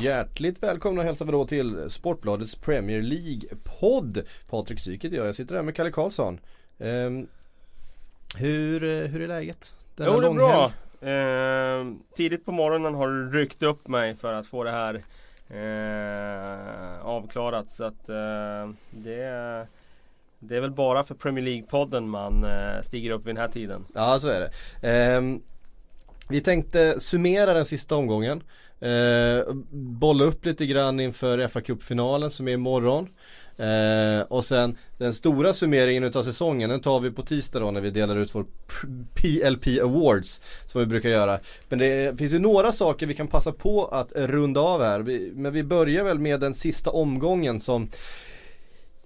Hjärtligt välkomna hälsar vi då till Sportbladets Premier League-podd. Patrik Syk jag, jag sitter här med Kalle Karlsson. Ehm, hur, eh, hur är läget? Denna Jo det är bra. Eh, tidigt på morgonen har du ryckt upp mig för att få det här eh, avklarat. Så att eh, det, är- det är väl bara för Premier League-podden man eh, stiger upp vid den här tiden. Ja så är det. Ehm, vi tänkte summera den sista omgången. Eh, bolla upp lite grann inför fa Cup-finalen som är imorgon. Eh, och sen den stora summeringen utav säsongen den tar vi på tisdag då när vi delar ut vår PLP Awards Som vi brukar göra. Men det finns ju några saker vi kan passa på att runda av här. Vi, men vi börjar väl med den sista omgången som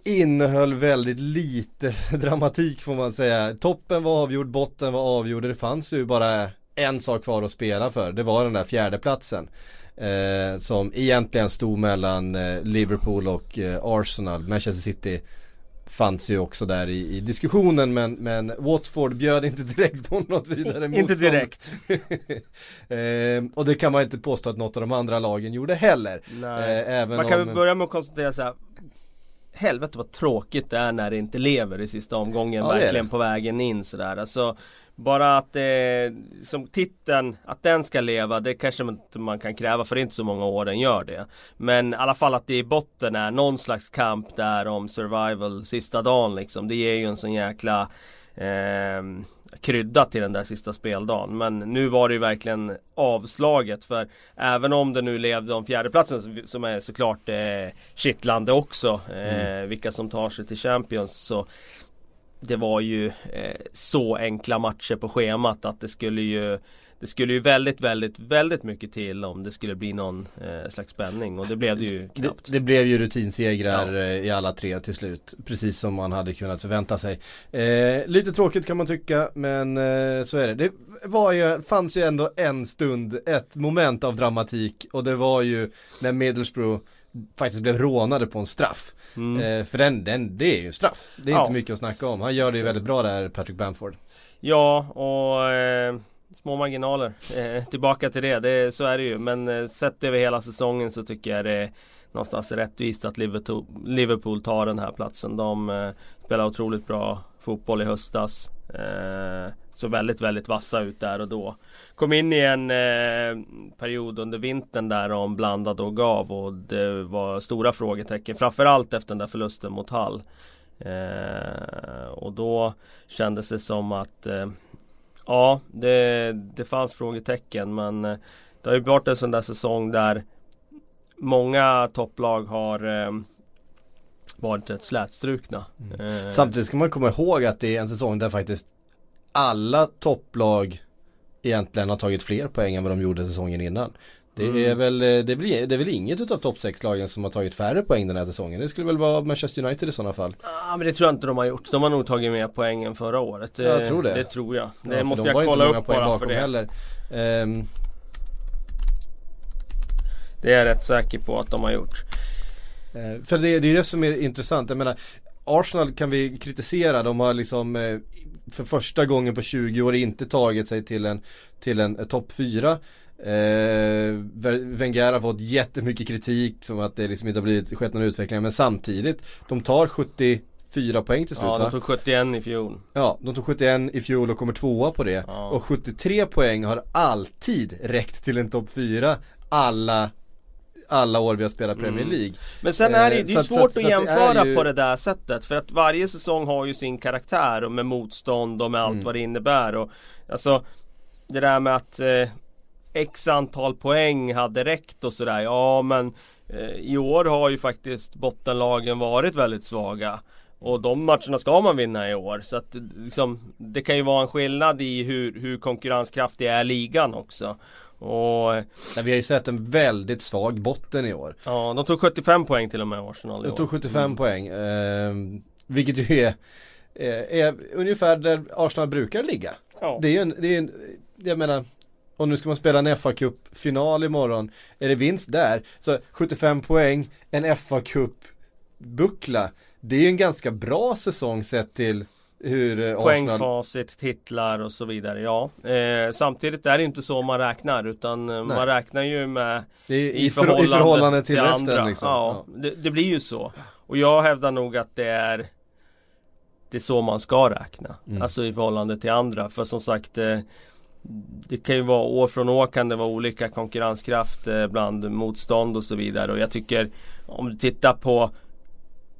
innehöll väldigt lite dramatik får man säga. Toppen var avgjord, botten var avgjord. Det fanns ju bara en sak kvar att spela för. Det var den där fjärdeplatsen. Eh, som egentligen stod mellan eh, Liverpool och eh, Arsenal. Manchester City fanns ju också där i, i diskussionen men, men Watford bjöd inte direkt på något vidare Inte motstånd. direkt. eh, och det kan man inte påstå att något av de andra lagen gjorde heller. Eh, Man kan om... väl börja med att konstatera så här. Helvete vad tråkigt det är när det inte lever i sista omgången Ja, verkligen på vägen in sådär. Alltså, bara att det, som titeln, att den ska leva det kanske inte man kan kräva för inte så många år den gör det. Men i alla fall att det i botten är någon slags kamp där om survival sista dagen liksom. Det ger ju en sån jäkla ehm, krydda till den där sista speldagen. Men nu var det ju verkligen avslaget för även om det nu levde om fjärdeplatsen som är såklart eh, kittlande också. Eh, Vilka som tar sig till Champions så det var ju eh, så enkla matcher på schemat att det skulle ju det skulle ju väldigt, väldigt, väldigt mycket till om det skulle bli någon eh, slags spänning och det blev det ju Det, knappt. det blev ju rutinsegrar Ja. eh, i alla tre till slut. Precis som man hade kunnat förvänta sig. Eh, lite tråkigt kan man tycka men eh, så är det. Det var ju, fanns ju ändå en stund, ett moment av dramatik och det var ju när Middlesbrough faktiskt blev rånade på en straff. Mm. Eh, för den, den, det är ju straff. Det är Ja. inte mycket att snacka om. Han gör det ju väldigt bra där, Patrick Bamford. Ja, och eh, små marginaler. Eh, tillbaka till det, det, så är det ju. Men eh, sett över hela säsongen så tycker jag det är någonstans rättvist att Liverpool, Liverpool tar den här platsen. De eh, spelar otroligt bra fotboll i höstas. Eh, så väldigt, väldigt vassa ut där och då. Kom in i en eh, period under vintern där de blandade och gav och det var stora frågetecken. Framförallt efter den där förlusten mot Hall Eh, och då kändes det som att eh, Ja, det, det fanns frågetecken men eh, det har ju varit en sån där säsong där många topplag har eh, varit rätt slätstrukna. Eh, Samtidigt ska man komma ihåg att det är en säsong där faktiskt alla topplag egentligen har tagit fler poäng än vad de gjorde säsongen innan. Det Mm. är väl, eh, det är väl, det är väl inget utav topp 6-lagen som har tagit färre poäng den här säsongen. Det skulle väl vara Manchester United i sådana fall. Ja men det tror jag inte de har gjort. De har nog tagit mer poäng än förra året. Jag tror det. Det tror jag. Det Ja, måste jag kolla upp bara för det. Heller. Ehm, Det är jag rätt säker på att de har gjort. Eh, För det, det är det som är intressant. Jag menar, Arsenal kan vi kritisera. De har liksom eh, för första gången på 20 år inte tagit sig till en, till en eh, topp 4. Eh, Wenger har fått jättemycket kritik som att det liksom inte har blivit, skett någon utveckling. Men samtidigt, de tar 74 poäng till slut Ja, de tog 71 i fjol. Ja, de tog 71 i fjol och kommer tvåa på det. Ja. Och 73 poäng har alltid räckt till en topp 4 alla, alla år vi har spelat Premier Mm. League. Men sen är det, Eh, det är så svårt så att, så att jämföra ju- på det där sättet För att varje säsong har ju sin karaktär och med motstånd och med allt Mm. vad det innebär och Alltså Det där med att eh, X antal poäng hade räckt och sådär Ja men eh, I år har ju faktiskt bottenlagen varit väldigt svaga och de matcherna ska man vinna i år. Så att liksom, det kan ju vara en skillnad i hur, hur konkurrenskraftig är ligan också. Och Nej, vi har ju sett en väldigt svag botten i år. ja, de tog 75 poäng till och med Arsenal i De år. tog 75 Mm. poäng. Eh, vilket ju är, eh, är ungefär där Arsenal brukar ligga. Ja. Det är ju en, det är en, jag menar och nu ska man spela en fa Cup final imorgon. Är det vinst där, så 75 poäng, en fa Cup buckla. Det är ju en ganska bra säsong sett till hur eh, Arsenal Poängfacit, titlar och så vidare. Ja, eh, samtidigt är det inte så man räknar utan eh, man räknar ju med det är i, i, förhållande, i förhållande till, resten andra. liksom. Ja, Det, det blir ju så. Och jag hävdar nog att det är Det är så man ska räkna. Mm. Alltså i förhållande till andra. För som sagt eh, Det kan ju vara år från år kan det vara olika konkurrenskraft eh, bland motstånd och så vidare. Och jag tycker om du tittar på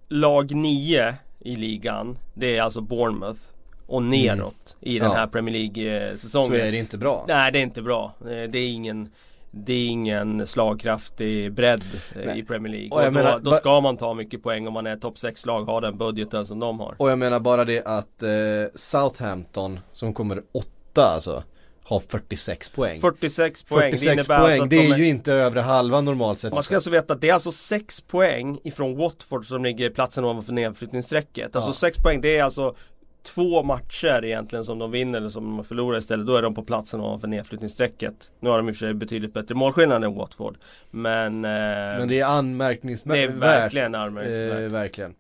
lag 9 i ligan. Det är alltså Bournemouth och neråt i den Mm. Ja. här Premier League-säsongen. Så är det inte bra. Nej det är inte bra. Eh, Det är ingen det är ingen slagkraftig bredd eh, Nej. i Premier League. Och Och då, menar, då ska man ta mycket poäng om man är topp 6-lag, har den budgeten som de har. Och jag menar bara det att eh, Southampton som kommer åtta alltså har 46 poäng. 46 poäng, 46 det innebär poäng, alltså att det de är ju inte övre halvan normalt sett. Man ska alltså veta att det är alltså 6 poäng ifrån Watford som ligger platsen ovanför nedflyttningsstrecket. Alltså Ja. 6 poäng, det är alltså två matcher egentligen som de vinner eller som de förlorar istället. Då är de på platsen ovanför nedflyttningsstrecket. Nu har de i och för sig betydligt bättre målskillnad än Watford. Men, eh, Men det är anmärkningsvärt. det är verkligen anmärkningsvärt. Eh, verkligen.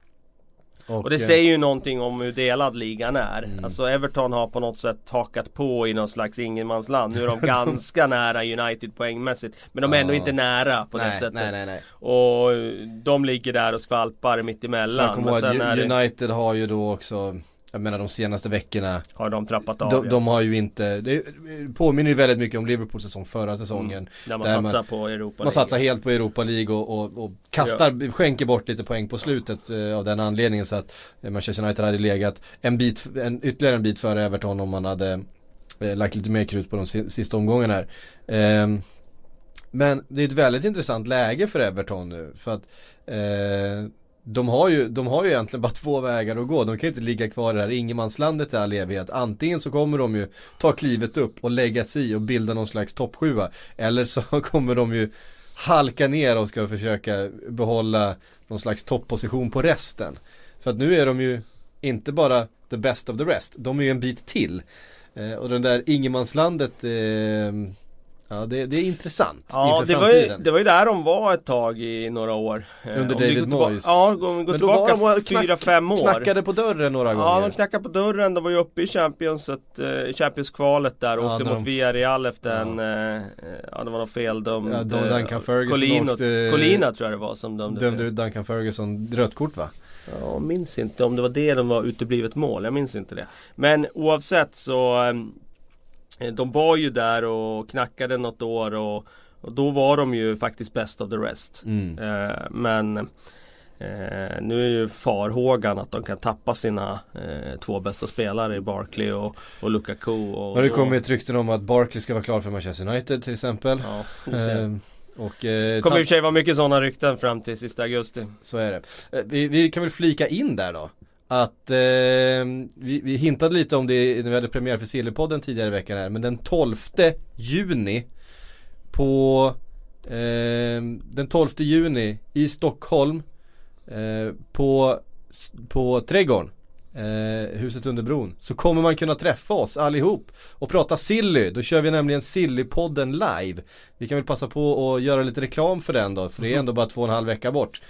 Och det eh, säger ju någonting om hur delad ligan är. Mm. Alltså Everton har på något sätt hakat på i någon slags ingenmansland. Nu är de ganska nära United poängmässigt. Men de är ändå Ja. inte nära på det nej, sättet. nej, nej, nej. Och de ligger där och skvalpar mitt Man emellan. kommer Men ihåg sen är att det, United har ju då också jag menar de senaste veckorna har de trappat av. de, ja. de har ju inte, det påminner ju väldigt mycket om Liverpools säsong förra säsongen Där man där satsar man- på Europa Man satsar helt på Europa League och, och, och kastar, skänker bort lite poäng på slutet eh, av den anledningen så att eh, Manchester United hade legat en bit, en, ytterligare en bit före Everton om man hade eh, lagt lite mer krut på de si- sista omgångarna här. Ehm, men det är ett väldigt intressant läge för Everton nu för att eh, de har, ju, de har ju egentligen bara två vägar att gå. De kan ju inte ligga kvar i det här ingenmanslandet i all evighet. Antingen så kommer de ju ta klivet upp och lägga sig i och bilda någon slags toppsjua. Eller så kommer de ju halka ner och ska försöka behålla någon slags topposition på resten. För att nu är de ju inte bara the best of the rest. De är ju en bit till. Eh, och den där ingenmanslandet eh, Ja det, det är intressant Ja det var, ju, det var ju där de var ett tag i några år. Eh, Under David Moyes. Ja, om vi går tillbaka de fyra, fem år. Knackade på dörren några Ja, gånger. de knackade på dörren. De var ju uppe i Champions, ett, eh, Champions-kvalet där och Ja, åkte när mot de- Villarreal efter Ja. en, eh, ja det var något fel dömd. Ja, Duncan Ferguson Colina, åkte- Colina tror jag det var som dömde Dömde ut Duncan Ferguson rött kort va? Ja, minns inte om det var det de var uteblivet mål. Jag minns inte det. Men oavsett så De var ju där och knackade något år och, och då var de ju faktiskt best of the rest. Mm. Eh, men eh, nu är ju farhågan att de kan tappa sina eh, två bästa spelare i Barkley och, och Lukaku. Och Har det kommit rykten om att Barkley ska vara klar för Manchester United till exempel? Ja. Ehm, och eh, kommer i och för sig vara mycket sådana rykten fram till sista augusti. så är det. Eh, vi, vi kan väl flika in där då. Att eh, vi, vi hintade lite om det när vi hade premiär för Sillypodden tidigare i veckan här. Men den 12 juni på eh, den 12 juni i Stockholm eh, på, på Trädgården eh, huset under bron så kommer man kunna träffa oss allihop och prata silly. Då kör vi nämligen Sillypodden live. Vi kan väl passa på att göra lite reklam för den då för det är ändå bara två och en halv vecka bort.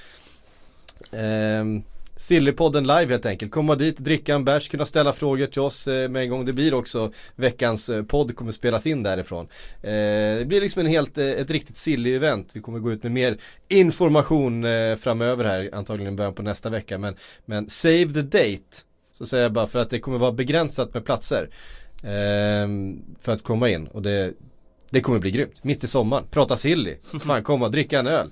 Sillypodden live helt enkelt. Komma dit, dricka en bärs, kunna ställa frågor till oss eh, med en gång. Det blir också veckans eh, podd kommer spelas in därifrån. Eh, det blir liksom en helt, ett riktigt silly-event. Vi kommer gå ut med mer information framöver här, antagligen början på nästa vecka. Men, men save the date, så säger jag bara för att det kommer vara begränsat med platser. ehm, för att komma in och det, det kommer bli grymt. Mitt i sommaren, prata silly. Fan komma, dricka en öl.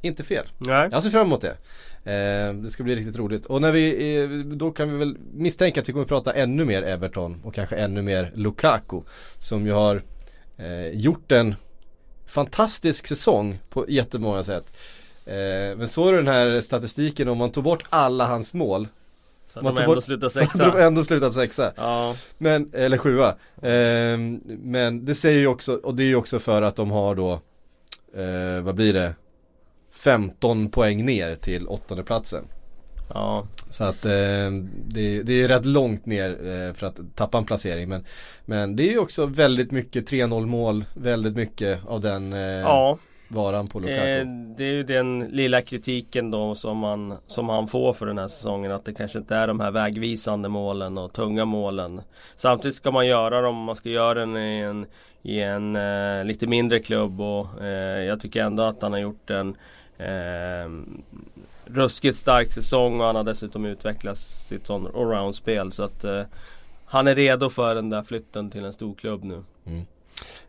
Inte fel. Nej. Jag ser fram emot det. Eh, det ska bli riktigt roligt. Och när vi, eh, då kan vi väl misstänka att vi kommer prata ännu mer Everton och kanske ännu mer Lukaku. Som ju har eh, gjort en fantastisk säsong på jättemånga sätt. Men så är det den här statistiken om man tog bort alla hans mål. Så de ändå slutat sexa. Så de ändå slutat sexa. Ja. Men, eller sjua. Ehm, men det säger ju också, och det är ju också för att de har då, eh, vad blir det? 15 poäng ner till åttonde platsen. Ja. Så att eh, det, det är rätt långt ner eh, för att tappa en placering. Men, men det är ju också väldigt mycket 3-0 mål, väldigt mycket av den eh, ja. varan på Lukaku. Eh, det är ju den lilla kritiken då som man, som han får för den här säsongen. Att det kanske inte är de här vägvisande målen och tunga målen. Samtidigt ska man göra dem, man ska göra den i en, i en eh, lite mindre klubb. Och eh, jag tycker ändå att han har gjort en eh, ruskigt stark säsong och han har dessutom utvecklat sitt sån allround-spel. Så att eh, han är redo för den där flytten till en stor klubb nu. Mm.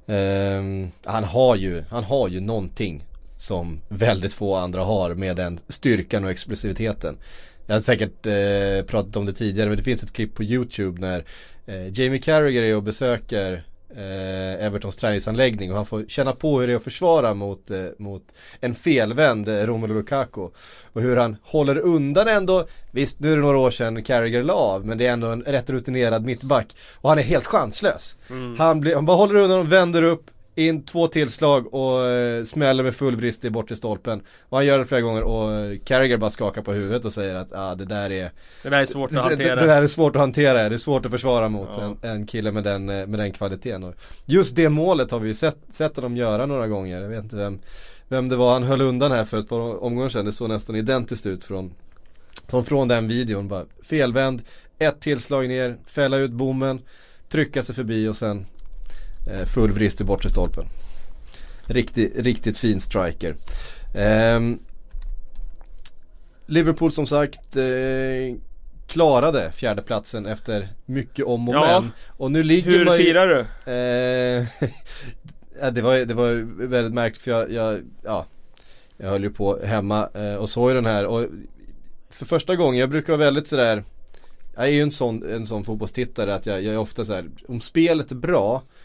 Eh, han, har ju, han har ju någonting som väldigt få andra har med den styrkan och explosiviteten. Jag har säkert eh, pratat om det tidigare men det finns ett klipp på YouTube när eh, Jamie Carragher är och besöker eh, Evertons träningsanläggning och han får känna på hur det är att försvara mot, eh, mot en felvänd eh, Romelu Lukaku. Och hur han håller undan ändå, visst nu är det några år sedan Carragher la av men det är ändå en rätt rutinerad mittback. Och han är helt chanslös. Mm. Han, blir, han bara håller undan och vänder upp, in två tillslag och eh, smäller med full vrist i bortre stolpen. Och han gör det flera gånger och eh, Carragher bara skakar på huvudet och säger att ah, det där är Det där är svårt att hantera. Det, det, där är svårt att hantera, det är svårt att försvara mot ja. en, en, kille med den, eh, med den kvaliteten. Och just det målet har vi ju sett, sett dem göra några gånger. Jag vet inte vem, vem det var han höll undan här för ett par omgångar sedan. Det såg nästan identiskt ut från Som från den videon bara felvänd, ett tillslag ner, fälla ut bommen, trycka sig förbi och sen full vrist i bortre stolpen. Riktigt, riktigt fin striker. Eh, Liverpool som sagt eh, klarade fjärdeplatsen efter mycket om och ja. men. Och nu ligger Hur man ju, firar du? Eh, det, var, det var väldigt märkligt för jag, jag, ja, jag höll ju på hemma eh, och såg den här och för första gången, jag brukar vara väldigt sådär Jag är ju en sån, en sån fotbollstittare att jag, jag är ofta såhär, om spelet är bra Eh,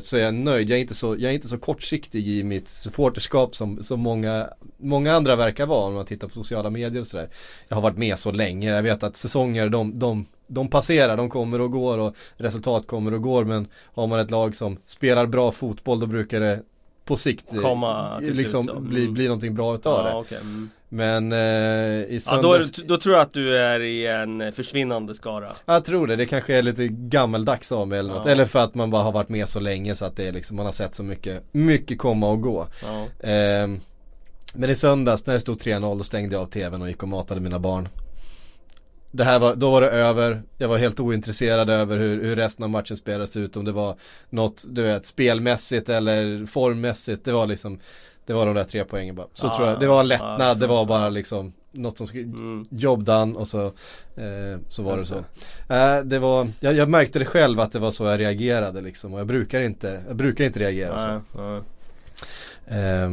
så är jag nöjd. Jag är, inte så, jag är inte så kortsiktig i mitt supporterskap som, som många, många andra verkar vara om man tittar på sociala medier och sådär. Jag har varit med så länge. Jag vet att säsonger de, de, de passerar, de kommer och går och resultat kommer och går. Men har man ett lag som spelar bra fotboll då brukar det på sikt eh, liksom bli, mm. bli någonting bra utav ja, det. Okay. Mm. Men eh, i söndags... Ja, då, då, tror jag att du är i en försvinnande skara. Jag tror det, det kanske är lite gammeldags av mig eller något. Ja. Eller för att man bara har varit med så länge så att det är liksom, man har sett så mycket, mycket komma och gå. Ja. Eh, men i söndags när det stod 3-0 då stängde jag av tvn och gick och matade mina barn. Det här var, då var det över. Jag var helt ointresserad över hur, hur resten av matchen spelades ut. Om det var något, du vet, spelmässigt eller formmässigt. Det var liksom det var de där tre poängen bara. Så ah, tror jag, det var en lättnad, ah, det var bara liksom något som skulle, mm. jobb done och så, eh, så var Just det så. Eh, det var, jag, jag, märkte det själv att det var så jag reagerade liksom och jag brukar inte, jag brukar inte reagera så. Eh,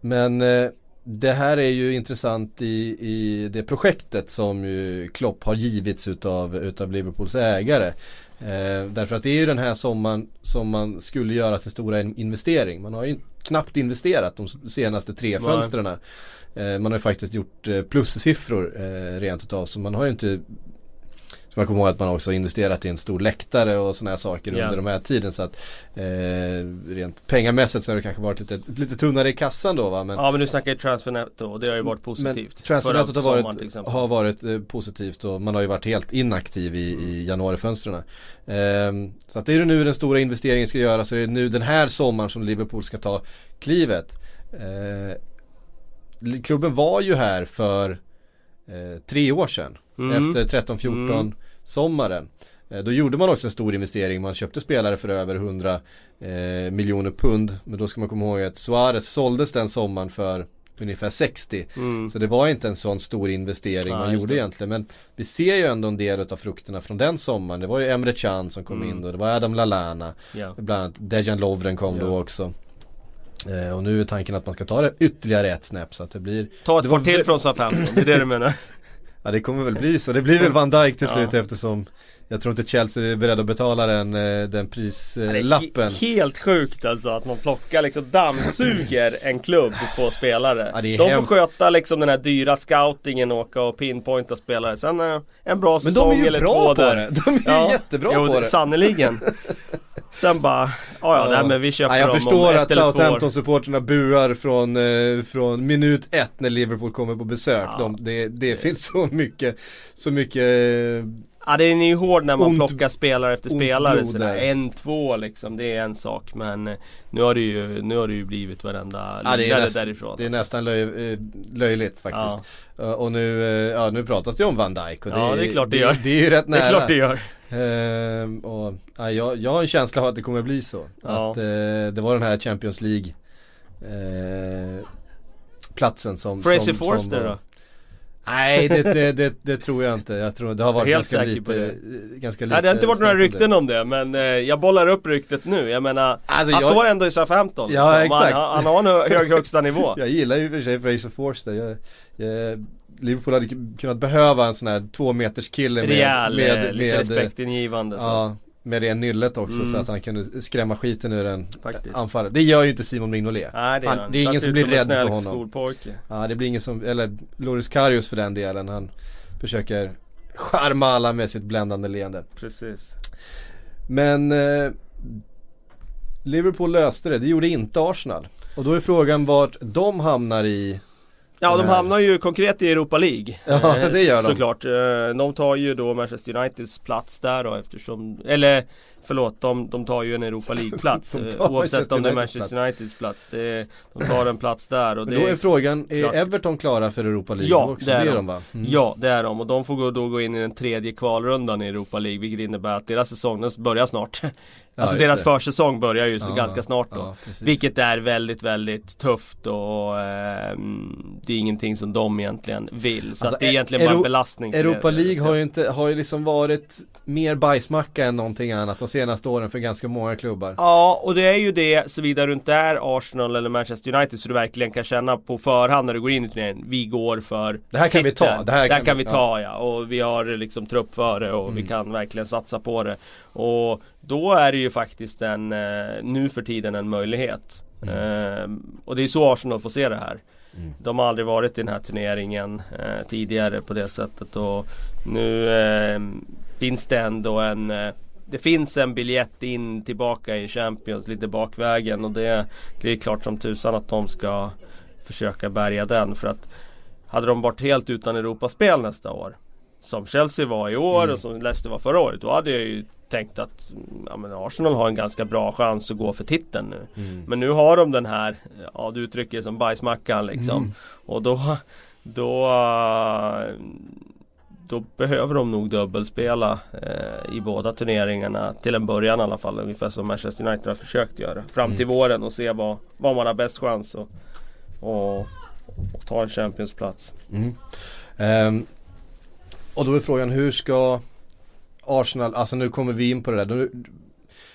men eh, det här är ju intressant i, i det projektet som ju Klopp har givits utav, utav Liverpools ägare. Eh, därför att det är ju den här sommaren som man skulle göra sin stora investering. Man har ju knappt investerat de senaste tre fönstren. Eh, man har ju faktiskt gjort eh, plussiffror eh, rent utav så man har ju inte så man kommer ihåg att man också investerat i en stor läktare och sådana här saker yeah. under de här tiden så att eh, Rent pengamässigt så har det kanske varit lite, lite tunnare i kassan då va men, Ja men du snackar ju transfernetto och det har ju varit positivt Transfernettot har varit, har varit eh, positivt och man har ju varit helt inaktiv i, mm. i januarifönstren eh, Så att det är nu den stora investeringen ska göras så det är nu den här sommaren som Liverpool ska ta klivet eh, Klubben var ju här för eh, tre år sedan mm. efter 13-14 mm. Sommaren. Eh, då gjorde man också en stor investering, man köpte spelare för över 100 eh, miljoner pund. Men då ska man komma ihåg att Suarez såldes den sommaren för ungefär 60. Mm. Så det var inte en sån stor investering ja, man gjorde det. egentligen. Men vi ser ju ändå en del av frukterna från den sommaren. Det var ju Emre Can som kom mm. in då, det var Adam Lallana. Ja. Bland annat Dejan Lovren kom ja. då också. Eh, och nu är tanken att man ska ta det ytterligare ett snäpp så att det blir Ta ett par till från Southampton, det är det du menar? Ja det kommer väl bli så, det blir väl Van Dijk till slut ja. eftersom jag tror inte Chelsea är beredd att betala den, eh, den prislappen. He helt sjukt alltså att man plockar liksom dammsuger en klubb på spelare. Ja, de hemskt. får sköta liksom den här dyra scoutingen och åka och pinpointa spelare. Sen är en bra säsong eller två där. Men de är ju bra på det! De är ju jättebra jo, på det! Sannerligen! Sen bara, ja ja, nej, men vi köper ja, jag dem förstår om att Southampton-supporterna buar från, eh, från minut ett när Liverpool kommer på besök. Ja. De, det, det finns så mycket, så mycket Ja den är ju hård när man ont, plockar spelare efter spelare sådär. En, två liksom, det är en sak men eh, nu har det ju, nu har det ju blivit varenda ja, det är näst, därifrån. Det är alltså. nästan löj, eh, löjligt faktiskt. Ja. Och nu, eh, ja, nu pratas det om Van Dijk och det, ja, det är klart det, det gör. Det, är ju rätt nära. Det är klart det gör. Ehm, och, ja, jag, jag har en känsla av att det kommer bli så. Ja. Att eh, det var den här Champions League eh, platsen som Fraser Forster då? Nej det, det, det, det, tror jag inte. Jag tror det har varit ganska lite, ganska lite Nej det har inte varit några rykten om det men eh, jag bollar upp ryktet nu. Jag menar, alltså, han jag... står ändå i Southampton. Ja liksom. exakt. Han, han, har en hög högsta nivå. jag gillar ju i och för sig Fraser Forster. Jag, jag, Liverpool hade kunnat behöva en sån här två meters kille med, Rejäl, med, med, lite respektingivande. Ja, med det nyllet också mm. så att han kunde skrämma skiten ur en anfallare. Det gör ju inte Simon Mignolet. Nej det, han, det är ingen som blir rädd för honom. Skolpojke. Ja det blir ingen som, eller Loris Karius för den delen. Han försöker charma alla med sitt bländande leende. Precis. Men eh, Liverpool löste det, det gjorde inte Arsenal. Och då är frågan vart de hamnar i Ja de hamnar ju konkret i Europa League. Ja det gör de. Såklart. Eh, De tar ju då Manchester Uniteds plats där då eftersom Eller Förlåt, de, de tar ju en Europa League-plats eh, Oavsett om det är Manchester Uniteds plats det, De tar en plats där och Men då är frågan, är klart. Everton klara för Europa League ja, också? Det är, det är de, va? Mm. Ja det är de och de får då gå in i den tredje kvalrundan i Europa League Vilket innebär att deras säsong börjar snart Alltså deras det. försäsong börjar ju ja, ganska snart då. Ja, vilket är väldigt, väldigt tufft och eh, det är ingenting som de egentligen vill. Så alltså, det är egentligen Euro bara en belastning. Europa League har ju inte, har ju liksom varit mer bajsmacka än någonting annat de senaste åren för ganska många klubbar. Ja, och det är ju det såvida du inte är Arsenal eller Manchester United så du verkligen kan känna på förhand när du går in i turneringen. Vi går för Det här kan titeln. vi ta. Det här, det här kan, kan, vi ta ja. Och vi har liksom trupp för det och mm. vi kan verkligen satsa på det. Och då är det ju faktiskt en, eh, nu för tiden en möjlighet. Mm. Eh, och det är så Arsenal får se det här. Mm. De har aldrig varit i den här turneringen eh, tidigare på det sättet och nu eh, finns det ändå en eh, det finns en biljett in tillbaka i Champions lite bakvägen och det, det är klart som tusan att de ska försöka bärga den för att hade de varit helt utan Europaspel nästa år som Chelsea var i år mm. och som Leicester var förra året. Då hade jag ju tänkt att ja, men Arsenal har en ganska bra chans att gå för titeln nu. Mm. Men nu har de den här, ja du uttrycker det som bajsmackan liksom. Mm. Och då, då, då behöver de nog dubbelspela eh, i båda turneringarna. Till en början i alla fall. Ungefär som Manchester United har försökt göra. Fram till mm. våren och se vad, vad man har bäst chans att och, och ta en Championsplats. Mm. Um, och då är frågan hur ska Arsenal, alltså nu kommer vi in på det där.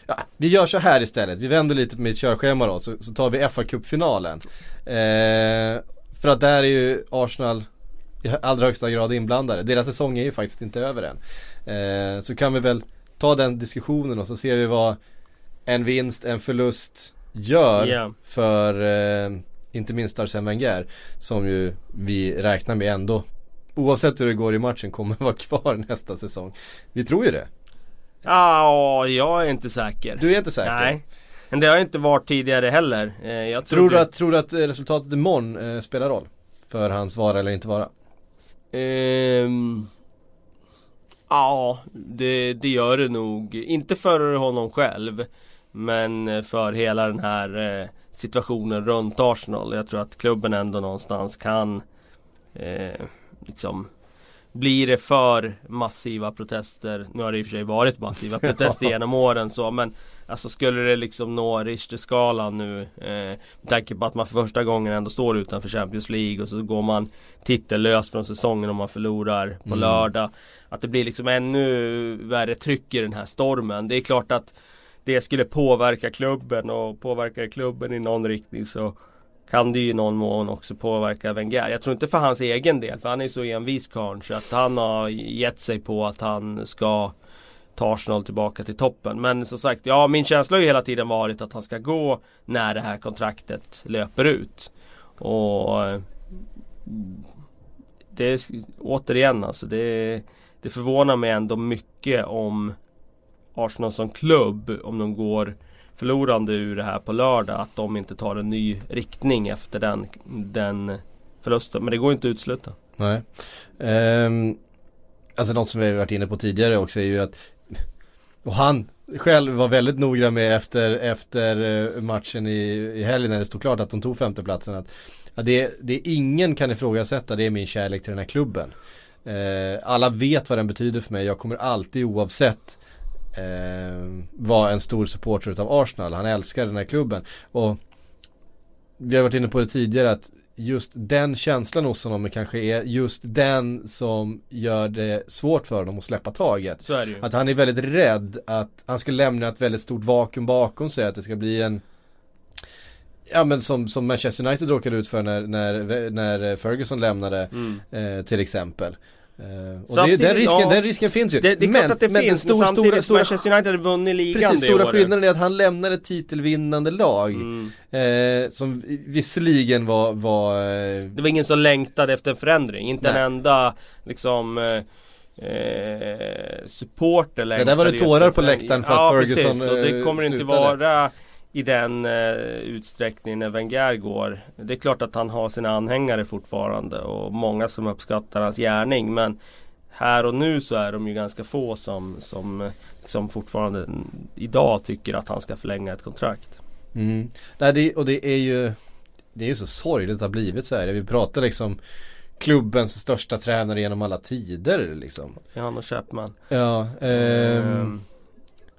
Ja, vi gör så här istället, vi vänder lite på mitt körschema då så, så tar vi fa Cup-finalen. Eh, för att där är ju Arsenal i allra högsta grad inblandade. Deras säsong är ju faktiskt inte över än. Eh, så kan vi väl ta den diskussionen och så ser vi vad en vinst, en förlust gör yeah. för eh, inte minst Arsene Wenger som ju vi räknar med ändå oavsett hur det går i matchen kommer vara kvar nästa säsong. Vi tror ju det. Ja, jag är inte säker. Du är inte säker? Nej. Men det har inte varit tidigare heller. Eh, jag tror, du att, tror du att resultatet imorgon eh, spelar roll? För hans vara eller inte vara? Um, ja, det, det gör det nog. Inte för honom själv. Men för hela den här eh, situationen runt Arsenal. Jag tror att klubben ändå någonstans kan eh, liksom blir det för massiva protester, nu har det i och för sig varit massiva protester genom åren så men Alltså skulle det liksom nå Richterskalan nu eh, Med tanke på att man för första gången ändå står utanför Champions League och så går man titellös från säsongen om man förlorar på mm. lördag Att det blir liksom ännu värre tryck i den här stormen Det är klart att Det skulle påverka klubben och påverkar klubben i någon riktning så kan det ju i någon mån också påverka Wenger. Jag tror inte för hans egen del, för han är så envis karln så att han har gett sig på att han ska ta Arsenal tillbaka till toppen. Men som sagt, ja min känsla har ju hela tiden varit att han ska gå när det här kontraktet löper ut. Och eh, det är återigen alltså, det, det förvånar mig ändå mycket om Arsenal som klubb, om de går förlorande ur det här på lördag, att de inte tar en ny riktning efter den, den förlusten. Men det går inte att utesluta. Nej. Um, alltså något som vi har varit inne på tidigare också är ju att och han själv var väldigt noggrann med efter, efter eh, matchen i, i helgen när det stod klart att de tog femteplatsen att ja, det, det ingen kan ifrågasätta det är min kärlek till den här klubben. Eh, alla vet vad den betyder för mig. Jag kommer alltid oavsett eh, vara en stor supporter av Arsenal. Han älskar den här klubben. Och vi har varit inne på det tidigare att just den känslan hos honom kanske är just den som gör det svårt för honom att släppa taget. Så är det ju. Att han är väldigt rädd att han ska lämna ett väldigt stort vakuum bakom sig, att det ska bli en Ja men som, som Manchester United råkade ut för när, när, när Ferguson lämnade Mm. eh, till exempel. Eh, och det, den, risken, ja. den risken finns ju. Det, det är klart att det men finns, den men stor, samtidigt stora, Manchester United hade vunnit ligan Precis, det stora året. skillnaden är att han lämnade ett titelvinnande lag. Mm. Eh, som visserligen var, var eh, Det var ingen som längtade efter en förändring, inte Nej. en enda liksom eh, eh, supporter Ja, där var det längtade tårar på en- läktaren för ja, att Ferguson, precis, och det eh, kommer inte slutade. vara i den eh, utsträckningen när Wenger går. Det är klart att han har sina anhängare fortfarande och många som uppskattar hans gärning men här och nu så är de ju ganska få som, som, som fortfarande idag tycker att han ska förlänga ett kontrakt. Mm. Nej, det, och det är ju Det är ju så sorgligt att det har blivit så här. Vi pratar liksom Klubbens största tränare genom alla tider liksom. Han och Chapman. Ja, ehm, Ehm,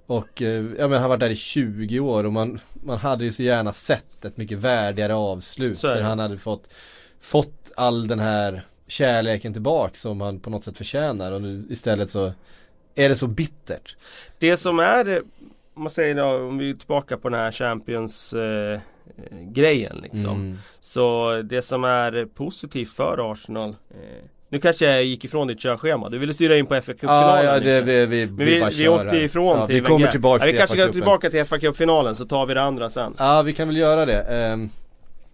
och eh, ja, men han har varit där i 20 år och man, man hade ju så gärna sett ett mycket värdigare avslut. Det. han hade fått, fått all den här kärleken tillbaka som han på något sätt förtjänar och nu istället så är det så bittert. Det som är, eh, om man säger då, om vi är tillbaka på den här Champions eh, grejen liksom. Mm. Så det som är positivt för Arsenal eh, Nu kanske jag gick ifrån ditt körschema, du ville styra in på fa Ja, Cup-finalen ja det, liksom. vi, vi, Men vi, vi kör åkte ifrån ja, till Vi kommer tillbaka ja, Vi kanske FA-cupen. tillbaka till fa Cup-finalen så tar vi det andra sen. Ja vi kan väl göra det. Ehm,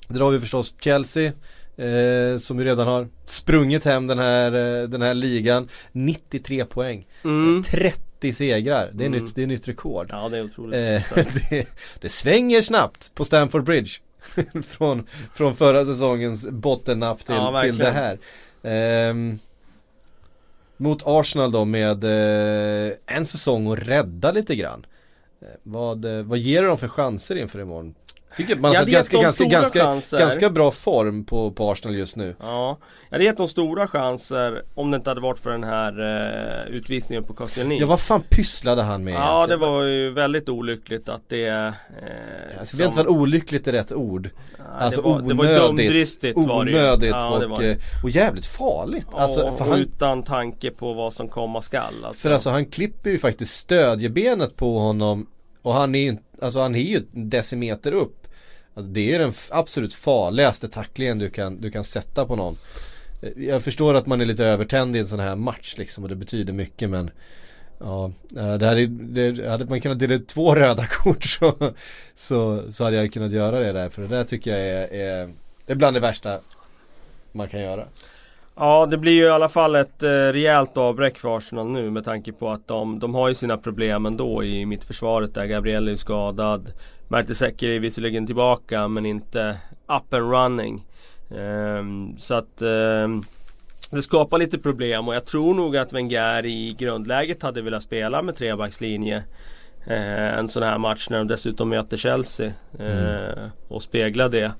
Där har vi förstås Chelsea eh, Som ju redan har sprungit hem den här, eh, den här ligan. 93 poäng. Mm. 30 segrar, det är, Mm. nytt, det är nytt rekord. Ja det är otroligt. Eh, det, det svänger snabbt på Stamford Bridge från, från förra säsongens bottennapp till, Ja, till det här Ehm, Mot Arsenal då med eh, en säsong att rädda lite grann Eh, vad, eh, vad ger du dem för chanser inför imorgon? Tycker man har det ganska, ganska, ganska, chanser. ganska bra form på, på Arsenal just nu Ja, jag hade gett dem stora chanser om det inte hade varit för den här eh, utvisningen på Koscielny Ja vad fan pysslade han med Ja det egentligen? var ju väldigt olyckligt att det eh, Alltså, jag vet inte vad olyckligt är rätt ord Ja, Alltså det var, det var onödigt, var det ju. onödigt ja, det var och, det. eh, och jävligt farligt Ja, alltså, och han, utan tanke på vad som komma skall alltså. för alltså han klipper ju faktiskt stödjebenet på honom Och han är ju alltså han är ju decimeter upp alltså, Det är den absolut farligaste tacklingen du kan, du kan sätta på någon eh, Jag förstår att man är lite övertänd i en sån här match liksom och det betyder mycket men Ja, eh, det hade, det, hade man kunnat dela ut två röda kort så, så, så hade jag kunnat göra det där för det där tycker jag är, är, det är bland det värsta man kan göra. Ja det blir ju i alla fall ett eh, rejält avbräck för Arsenal nu med tanke på att de, de har ju sina problem ändå i mittförsvaret där Gabriel är skadad. Mertesacker är visserligen tillbaka men inte up and running. Ehm, så att ehm, det skapar lite problem och jag tror nog att Wenger i grundläget hade velat spela med trebackslinje. Eh, en sån här match när de dessutom möter Chelsea eh, och spegla det.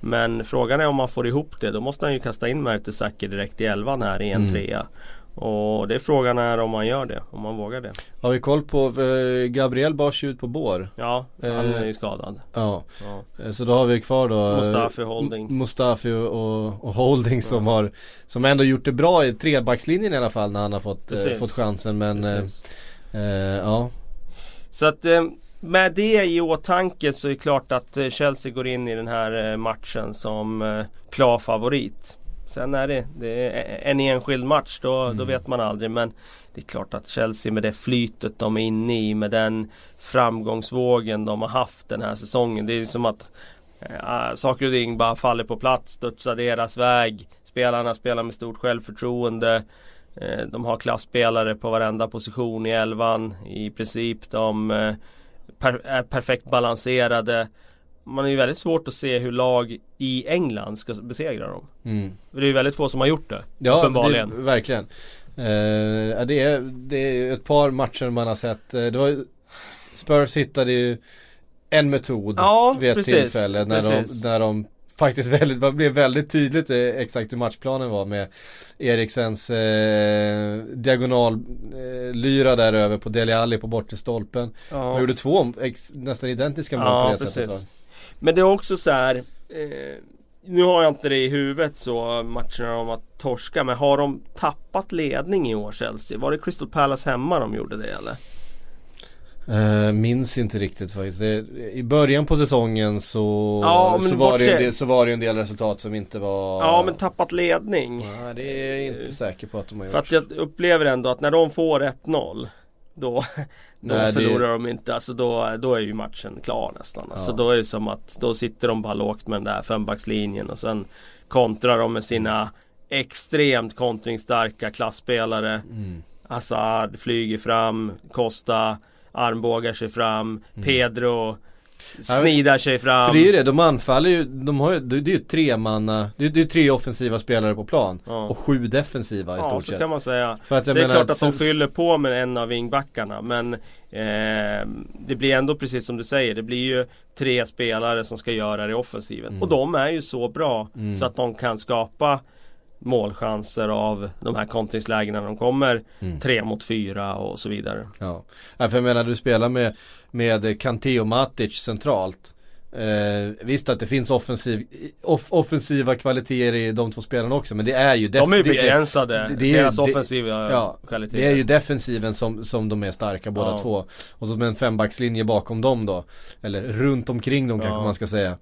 Men frågan är om man får ihop det. Då måste han ju kasta in Mertesacker direkt i elvan här i en Mm. trea. Och det är frågan är om man gör det, om man vågar det. Har vi koll på, eh, Gabriel bars ju ut på bår. Ja, han Eh, är ju skadad. Ja, Ja. eh, så då har vi kvar då Mustafi, Holding. Mustafi och, och Holding som har Som ändå gjort det bra i trebackslinjen i alla fall när han har fått, eh, fått chansen men eh, Ja Så att med det i åtanke så är det klart att Chelsea går in i den här matchen som klar favorit. Sen är det, det är en enskild match, då, mm. då vet man aldrig. Men det är klart att Chelsea med det flytet de är inne i, med den framgångsvågen de har haft den här säsongen. Det är som att äh, saker och ting bara faller på plats, studsar deras väg. Spelarna spelar med stort självförtroende. Eh, de har klassspelare på varenda position i elvan i princip. De eh, per är perfekt balanserade. Man är ju väldigt svårt att se hur lag i England ska besegra dem. Mm. Det är ju väldigt få som har gjort det. Ja, uppenbarligen. Det, verkligen. Uh, det, är, det är ett par matcher man har sett. Det var, Spurs hittade ju en metod ja, vid ett precis, tillfälle när de, när de faktiskt väldigt, det blev väldigt tydligt eh, exakt hur matchplanen var med Eriksens eh, diagonal eh, lyra där över på Deli Alli på bortre stolpen. Ja. Man gjorde två ex, nästan identiska mål ja, på det precis. sättet. Men det är också så här eh, Nu har jag inte det i huvudet så matcherna om att torska men har de tappat ledning i år Chelsea? Var det Crystal Palace hemma de gjorde det eller? Uh, minns inte riktigt faktiskt. Det, I början på säsongen så, ja, så, var det del, så var det en del resultat som inte var Ja men tappat ledning. Nej det är jag inte uh, säker på att de har gjort. För att jag upplever ändå att när de får 1-0 Då, då Nej, förlorar det... de inte, alltså då, då är ju matchen klar nästan. Alltså ja. då är det som att då sitter de bara lågt med den där fembackslinjen och sen kontrar de med sina extremt kontringsstarka klassspelare. Mm. Assad flyger fram, Costa armbågar sig fram, mm. Pedro snidar sig fram. För det är ju det, de anfaller ju, de har ju, det är ju tre manna, det är, det är tre offensiva spelare på plan ja. och sju defensiva i ja, stort sett. Ja, så kan man säga. För att jag det är klart att de fyller på med en av vingbackarna men eh, det blir ändå precis som du säger, det blir ju tre spelare som ska göra det i offensiven. Mm. Och de är ju så bra mm. så att de kan skapa målchanser av de här kontringslägena när de kommer mm. tre mot fyra och så vidare. Ja, för jag menar du spelar med, med Kanté och Matic centralt. Eh, visst att det finns offensiv, off, offensiva kvaliteter i de två spelarna också men det är ju De är ju begränsade, det, det, deras det, offensiva ja, kvaliteter Det är ju defensiven som, som de är starka båda ja. två Och så med en fembackslinje bakom dem då Eller runt omkring dem ja. kanske man ska säga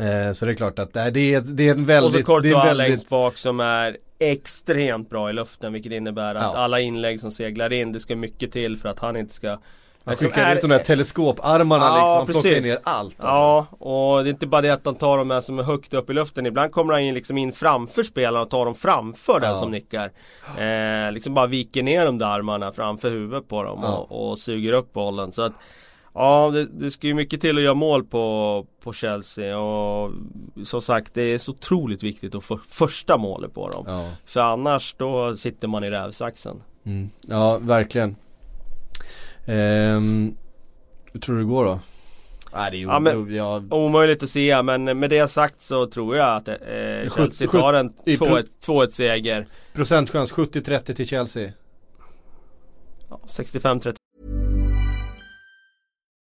Eh, så det är klart att det är, det är en väldigt... Och så Courtois väldigt... längst bak som är extremt bra i luften vilket innebär att ja. alla inlägg som seglar in det ska mycket till för att han inte ska han skickar är... ut de där teleskoparmarna ja, liksom, han precis. plockar ner allt alltså. Ja, och det är inte bara det att han tar dem med som är högt upp i luften Ibland kommer han in, liksom in framför spelaren och tar dem framför ja. den som nickar eh, Liksom bara viker ner de där armarna framför huvudet på dem ja. och, och, suger upp bollen så att Ja, det, det ska ju mycket till att göra mål på, på Chelsea och som sagt det är så otroligt viktigt att få första målet på dem. Ja. För annars då sitter man i rävsaxen. Mm. Ja, verkligen. Ehm, hur tror du det går då? Nej, det är ja, men, ja. omöjligt att säga men med det sagt så tror jag att eh, Chelsea tar en 2-1 seger. Procentchans 70-30 till Chelsea. Ja, 65-30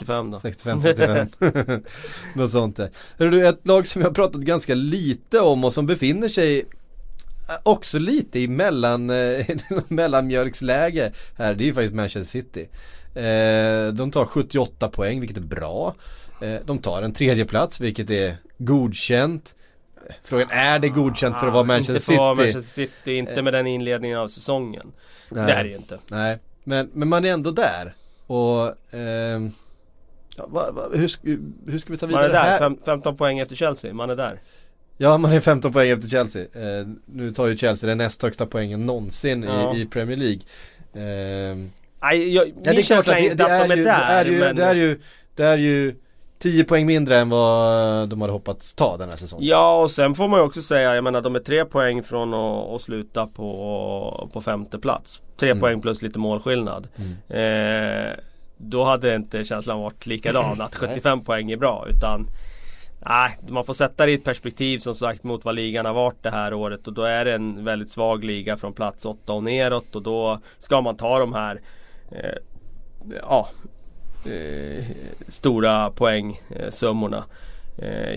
65 då 65-65 Något sånt där. Hör du, ett lag som vi har pratat ganska lite om och som befinner sig eh, också lite i mellan, eh, mellanmjölksläge här. Det är ju faktiskt Manchester City. Eh, de tar 78 poäng vilket är bra. de tar en tredje plats vilket är godkänt. Frågan är det godkänt för att vara Manchester City? Inte för att vara Manchester City, inte med den inledningen av säsongen. Nej. Det är det ju inte. Nej, men, men man är ändå där. Och eh, va, va, hur, hur ska vi ta Man vidare är där, här? fem, 15 poäng efter Chelsea, man är där. Ja, man är 15 poäng efter Chelsea. Eh, nu tar ju Chelsea den näst högsta poängen någonsin Ja. i, i Premier League. Eh, Nej, jag, Ja, min det är klart att det, inte det, är är ju, där. det är ju, men... det är ju, det är ju 10 poäng mindre än vad de hade hoppats ta den här säsongen. Ja och sen får man ju också säga, jag menar de är tre poäng från att, att sluta på, på femte plats. Tre Mm. poäng plus lite målskillnad. Eh, då hade inte känslan varit likadan att 75 poäng är bra utan Nej, man får sätta det i ett perspektiv som sagt mot vad ligan har varit det här året och då är det en väldigt svag liga från plats 8 och neråt och då ska man ta de här eh, ja, eh, stora poängsummorna. Eh,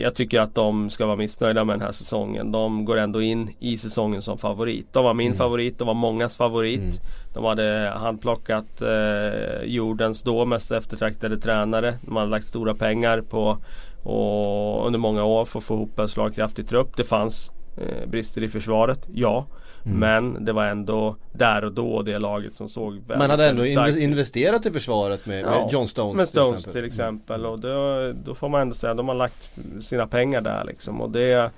jag tycker att de ska vara missnöjda med den här säsongen. De går ändå in i säsongen som favorit. De var min favorit, de var mångas favorit. De hade handplockat eh, jordens då mest eftertraktade tränare. De hade lagt stora pengar på och under många år för att få ihop en slagkraftig trupp. Det fanns eh, brister i försvaret, ja. Men det var ändå där och då det laget som såg väldigt, Man hade ändå starkt investerat i försvaret med, med Ja, John Stones, med Stones till exempel. till exempel. Och då, då får man ändå säga att de har lagt sina pengar där liksom. Och det,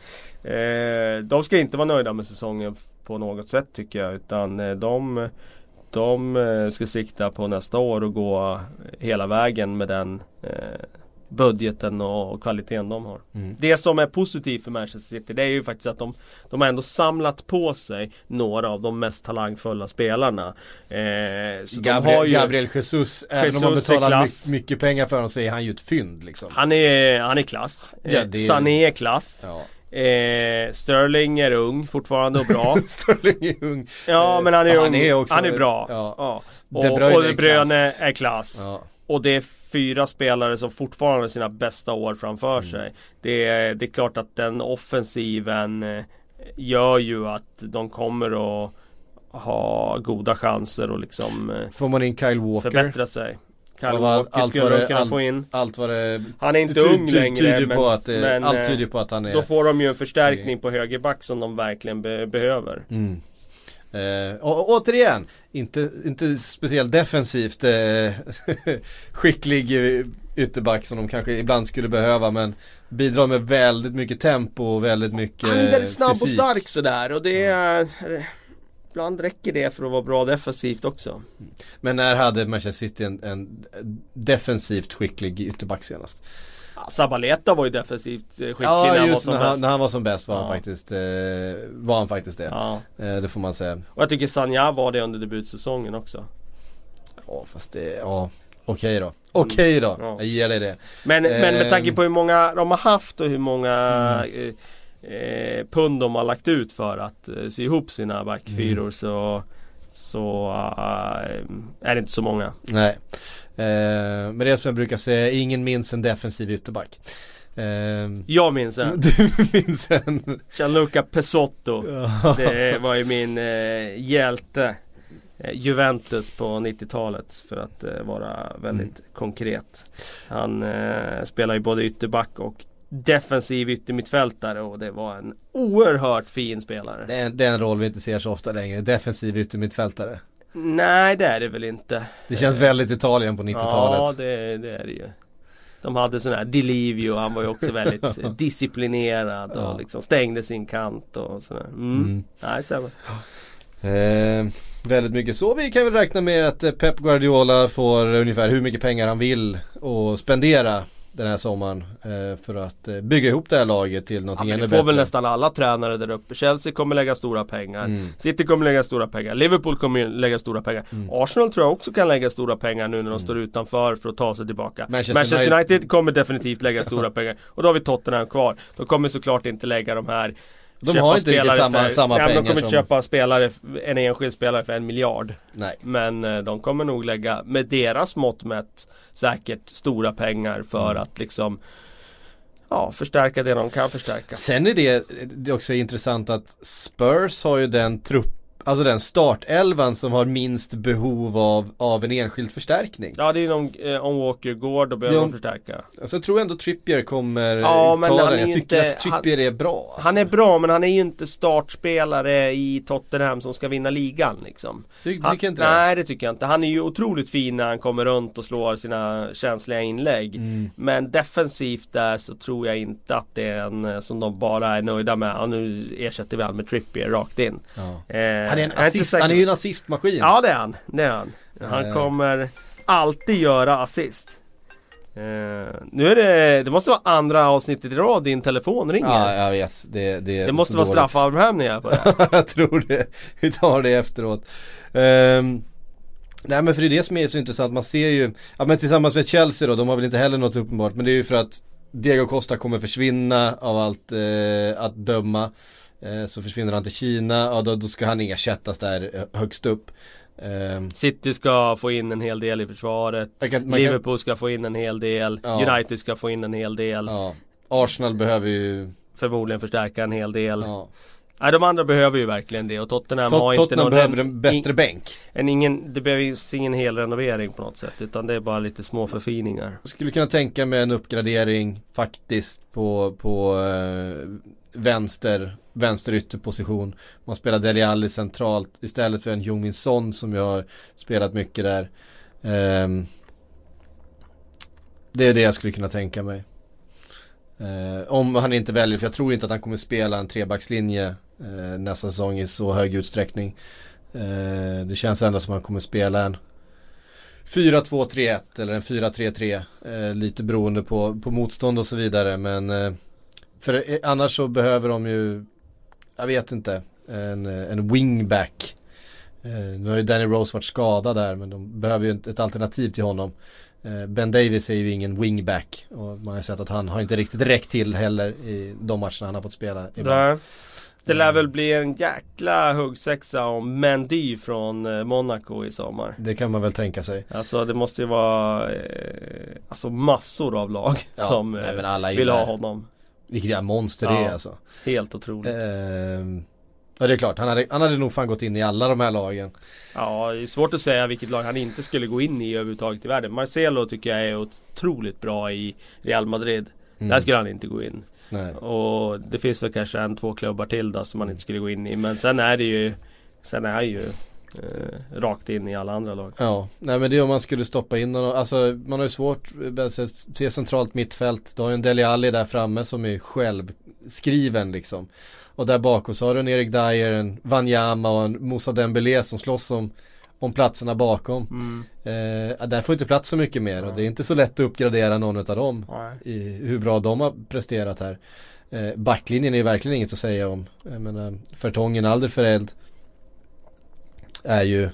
eh, de ska inte vara nöjda med säsongen på något sätt tycker jag. Utan eh, de, de eh, ska sikta på nästa år och gå hela vägen med den eh, budgeten och kvaliteten de har. Mm. Det som är positivt för Manchester City det är ju faktiskt att de, de har ändå samlat på sig några av de mest talangfulla spelarna. Eh, så de Gabriel, har ju, Gabriel Jesus, även om man är betalar my- mycket pengar för honom så är han ju ett fynd liksom. Han är, han är klass. Ja, Eh, är- Sané är klass. Ja. Eh, Sterling är ung fortfarande och bra. Sterling är ung. ja Eh, men han är ja, ung. han är också- han är bra. ja. Ja. De Och, Bruyne och är De Bruyne klass. är klass. Ja. Och det är fyra spelare som fortfarande har sina bästa år framför Mm. sig. Det är, det är klart att den offensiven eh, gör ju att de kommer att ha goda chanser och liksom eh, Får man in Kyle Walker. förbättra sig. Kyle Walker allt skulle de kunna allt- få in. Allt vad det Han är inte ty- ung ty- längre. tyder men, på att, det, men, allt eh, tyder på att han är Då får de ju en förstärkning på högerback som de verkligen be behöver. Mm. Eh, och, och återigen, inte, inte speciellt defensivt eh, skicklig eh, ytterback som de kanske ibland skulle behöva men bidrar med väldigt mycket tempo och väldigt mycket Han är väldigt snabb och fysik. stark sådär och det är... Ibland räcker det för att vara bra defensivt också. Men när hade Manchester City en, en defensivt skicklig ytterback senast? Ja, Sabaleta var ju defensivt eh, skicklig när Ja han var som när han, när han var som bäst var han Ja. faktiskt, eh, var han faktiskt det. Ja. Eh, det får man säga. Och jag tycker Sanja var det under debutsäsongen också. Ja fast det, ja okej då. Okej då, Ja. jag ger dig det. Men, men med tanke på hur många de har haft och hur många Mm. eh, eh, pund de har lagt ut för att eh, sy ihop sina backfyror Mm. så så eh, är det inte så många. Nej. Eh, men det är som jag brukar säga, ingen minns en defensiv ytterback. Eh, Jag minns en. du minns en. Gianluca Pesotto. Det var ju min eh, hjälte. Juventus på 90-talet för att eh, vara väldigt Mm. konkret. Han eh, spelar ju både ytterback och defensiv yttermittfältare och det var en oerhört fin spelare. Det är, det är en roll vi inte ser så ofta längre, defensiv yttermittfältare. Nej det är det väl inte. Det känns väldigt Italien på Ja 90-talet. det, det är det ju. De hade sån här Delivio, han var ju också väldigt disciplinerad och Ja. liksom stängde sin kant och sådär. Mm. Mm. Nej, stämmer. Eh, väldigt mycket så. Vi kan väl räkna med att Pep Guardiola får ungefär hur mycket pengar han vill och spendera den här sommaren eh, för att eh, bygga ihop det här laget till Ja, någonting men ännu det får bättre. väl nästan alla tränare där uppe. Chelsea kommer lägga stora pengar. Mm. City kommer lägga stora pengar. Liverpool kommer lägga stora pengar. Mm. Arsenal tror jag också kan lägga stora pengar nu när de står utanför för att ta sig tillbaka. Manchester Manchester, United- United kommer definitivt lägga stora pengar. Och då har vi Tottenham kvar. De kommer såklart inte lägga de här De köpa har inte riktigt samma- för, samma ja, pengar De kommer som- inte köpa spelare, en enskild spelare för en miljard. Nej. Men eh, de kommer nog lägga, med deras mått mätt, säkert stora pengar för Mm. att liksom Ja, förstärka det de kan förstärka. Sen är det, det är också intressant att Spurs har ju den trupp Alltså den startelvan som har minst behov av, av en enskild förstärkning. Ja det är om, eh, om Walker går då behöver de förstärka. Alltså jag tror ändå Trippier kommer Ja, men ta han den. Jag ju tycker inte- att Trippier är bra. Alltså. Han är bra men han är ju inte startspelare i Tottenham som ska vinna ligan liksom. Ty, Han, tycker inte det? nej det tycker jag inte. Han är ju otroligt fin när han kommer runt och slår sina känsliga inlägg. Mm. Men defensivt där så tror jag inte att det är en eh, som de bara är nöjda med. Ja, nu ersätter vi han med Trippier rakt in. Ja. Eh, Han, är en assist, säker- han är ju en assistmaskin. Ja det är han. Det är han. Han Eh. kommer alltid göra assist. Eh, nu är det, det måste vara andra avsnittet i rad din telefon ringer. Ja, jag vet. Det, det, är det måste vara straffavhämningar på det. jag tror det. Vi tar det efteråt. Ehm, nej men för det är det som är så intressant. Man ser ju, ja men tillsammans med Chelsea då, de har väl inte heller något uppenbart. Men det är ju för att Diego Costa kommer försvinna av allt eh, att döma. Eh, så försvinner han till Kina, ja då, då ska han ersättas där eh, högst upp. Ehm, City ska få in en hel del i försvaret. man kan, man Liverpool ska få in en hel del. Ja. United ska få in en hel del. ja, Arsenal behöver ju, Förmodligen förstärka en hel del. ja. Nej de andra behöver ju verkligen det och Tottenham har Tot- inte Tottenham någon behöver en bättre in- bänk. en ingen, Det behövs ingen hel renovering på något sätt utan det är bara lite små förfiningar. Jag skulle kunna tänka mig en uppgradering faktiskt på, på eh, vänster, vänster ytterposition. Man spelar Dele Alli centralt istället för en Jungmin Son som jag har spelat mycket där. Um, det är det jag skulle kunna tänka mig. Uh, om han inte väljer, för jag tror inte att han kommer spela en trebackslinje uh, nästa säsong i så hög utsträckning. Uh, det känns ändå som att han kommer spela en 4-2-3-1 eller en 4-3-3 Lite beroende på, på motstånd och så vidare men för eh, annars så behöver de ju Jag vet inte En, eh, en wingback eh, Nu har ju Danny Rose varit skadad där men de behöver ju ett, ett alternativ till honom Ben Davis är ju ingen wingback och man har sett att han har inte riktigt räckt till heller i de matcherna han har fått spela ibland. Det lär väl bli en jäkla huggsexa om Mendy från Monaco i sommar. Det kan man väl tänka sig. Alltså det måste ju vara eh, Alltså massor av lag Ja, som nej, vill ha honom. Vilket jävla monster det Ja. är alltså. Helt otroligt. Ehm, ja det är klart, han hade, han hade nog fan gått in i alla de här lagen. Ja, det är svårt att säga vilket lag han inte skulle gå in i överhuvudtaget i världen. Marcelo tycker jag är otroligt bra i Real Madrid. Mm. Där skulle han inte gå in. Nej. Och det finns väl kanske en, två klubbar till då som man inte skulle gå in i. Men sen är det ju Sen är han ju eh, rakt in i alla andra lag. Ja, nej men det är om man skulle stoppa in honom. Alltså man har ju svårt att se, centralt mittfält. Du har ju en Dele Alli där framme som är självskriven liksom. Och där bakom så har du en Erik Dyer, en Wanyama och en Moussa Dembélé som slåss om, om platserna bakom. Mm. Eh, där får inte plats så mycket mer och det är inte så lätt att uppgradera någon av dem. I hur bra de har presterat här. Eh, backlinjen är ju verkligen inget att säga om. Jag menar, Fertongen, Alderfereld är ju,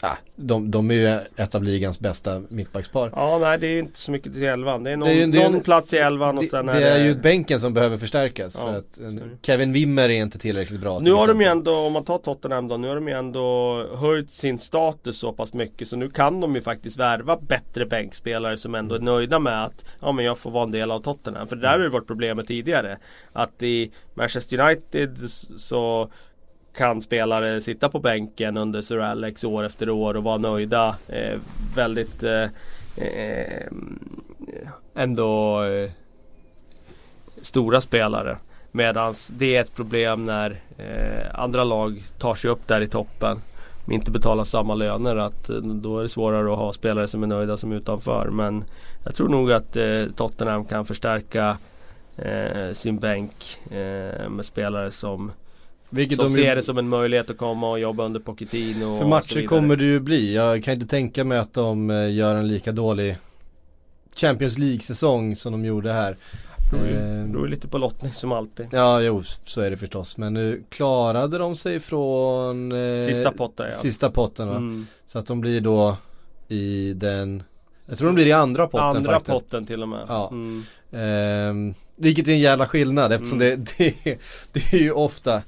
ah, de, de är ju ett av ligans bästa mittbackspar. Ja, nej det är ju inte så mycket till elvan. Det är någon, Det är det är någon plats i elvan och Det, sen är det... är ju bänken som behöver förstärkas Ja, för att. Kevin Wimmer är inte tillräckligt bra. Nu till har de ju exempel. ändå, om man tar Tottenham då, nu har de ju ändå höjt sin status så pass mycket så nu kan de ju faktiskt värva bättre bänkspelare som ändå är nöjda med att Ja men jag får vara en del av Tottenham. För det där har ju varit problemet tidigare. Att i Manchester United så kan spelare sitta på bänken under Sir Alex år efter år och vara nöjda. Eh, väldigt eh, eh, ändå eh, stora spelare. Medan det är ett problem när eh, andra lag tar sig upp där i toppen. Inte betalar samma löner. Att, eh, då är det svårare att ha spelare som är nöjda som är utanför. Men jag tror nog att eh, Tottenham kan förstärka eh, sin bänk eh, med spelare som, vilket som de ser det som en möjlighet att komma och jobba under Pochettino. för matcher kommer det ju bli. Jag kan inte tänka mig att de eh, gör en lika dålig Champions League-säsong som de gjorde här. beror Eh, beror ju lite på lottning som alltid. Ja, jo, så är det förstås. Men nu klarade de sig från eh, Sista potten ja. sista potten va? Mm. Så att de blir då i den Jag tror de blir i andra potten Andra faktiskt. potten till och med. Ja. Mm. Ehm, vilket är en jävla skillnad eftersom Mm. det, det, det är ju ofta eh,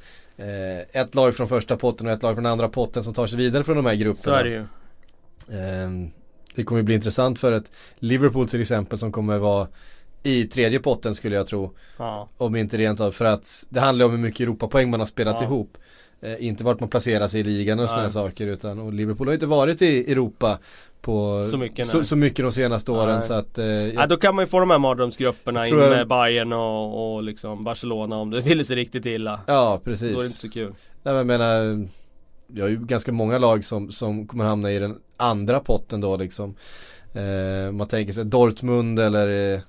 ett lag från första potten och ett lag från andra potten som tar sig vidare från de här grupperna. Så är det ju. Ehm, det kommer bli intressant för ett Liverpool till exempel som kommer vara i tredje potten skulle jag tro. Ja. Om inte rent av för att det handlar om hur mycket Europapoäng man har spelat Ja. ihop. Eh, inte vart man placerar sig i ligan och sådana saker utan och Liverpool har inte varit i Europa på Så mycket, så, så mycket de senaste åren Nej. så att eh, jag- Ja, då kan man ju få de här mardrömsgrupperna in jag- med Bayern och, och liksom Barcelona om det vill sig riktigt illa. Ja Då är det inte precis. så kul. Nej, men jag menar, vi har ju ganska många lag som, som kommer hamna i den andra potten då liksom. Eh, man tänker sig Dortmund eller eh,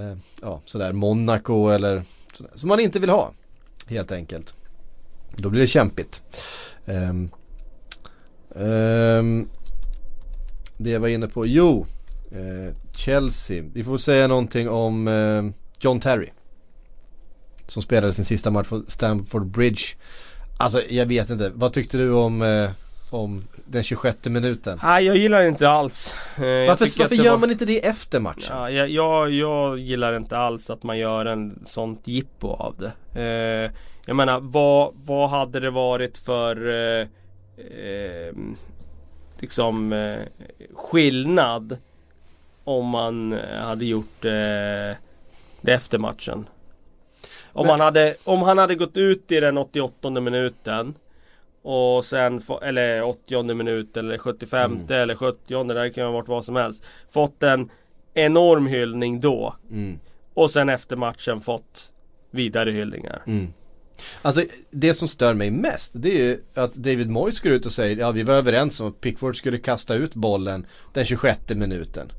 eh, ja, sådär Monaco eller sådär, som man inte vill ha. Helt enkelt. Då blir det kämpigt. Ehm, ehm, det jag var inne på, jo, eh, Chelsea. Vi får säga någonting om eh, John Terry. Som spelade sin sista match på Stamford Bridge. Alltså jag vet inte, vad tyckte du om, eh, om den 26 minuten? Nej jag gillar inte alls. Jag Varför, varför gör var- man inte det efter matchen? Ja, jag, jag, jag gillar inte alls att man gör en sånt jippo av det. Eh, jag menar vad, vad hade det varit för eh, eh, liksom eh, skillnad om man hade gjort eh, det efter matchen? Om, Men- han hade, om han hade gått ut i den 88 minuten och sen, eller 80 minut eller 75 Mm. eller 70 det kan ha varit vad som helst. Fått en enorm hyllning då. Mm, Och sen efter matchen fått vidare hyllningar. mm. Alltså det som stör mig mest det är ju att David Moyes går ut och säger ja vi var överens om att Pickford skulle kasta ut bollen den 26 minuten.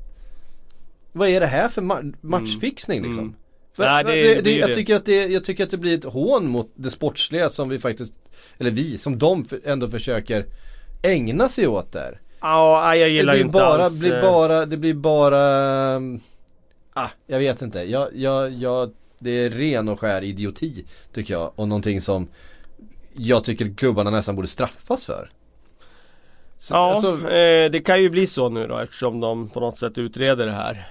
Vad är det här för ma- matchfixning liksom? Mm. För, Nej, det- det, det det, är ju jag, tycker att det, jag tycker att det blir ett hån mot det sportsliga som vi faktiskt, eller vi, som de ändå försöker ägna sig åt där. Ja, jag gillar det blir inte bara, alls blir eh, bara, det blir bara, um, ah, jag vet inte. Jag, jag, jag, det är ren och skär idioti tycker jag. Och någonting som jag tycker klubbarna nästan borde straffas för. Så, Ja, alltså, eh, det kan ju bli så nu då eftersom de på något sätt utreder det här.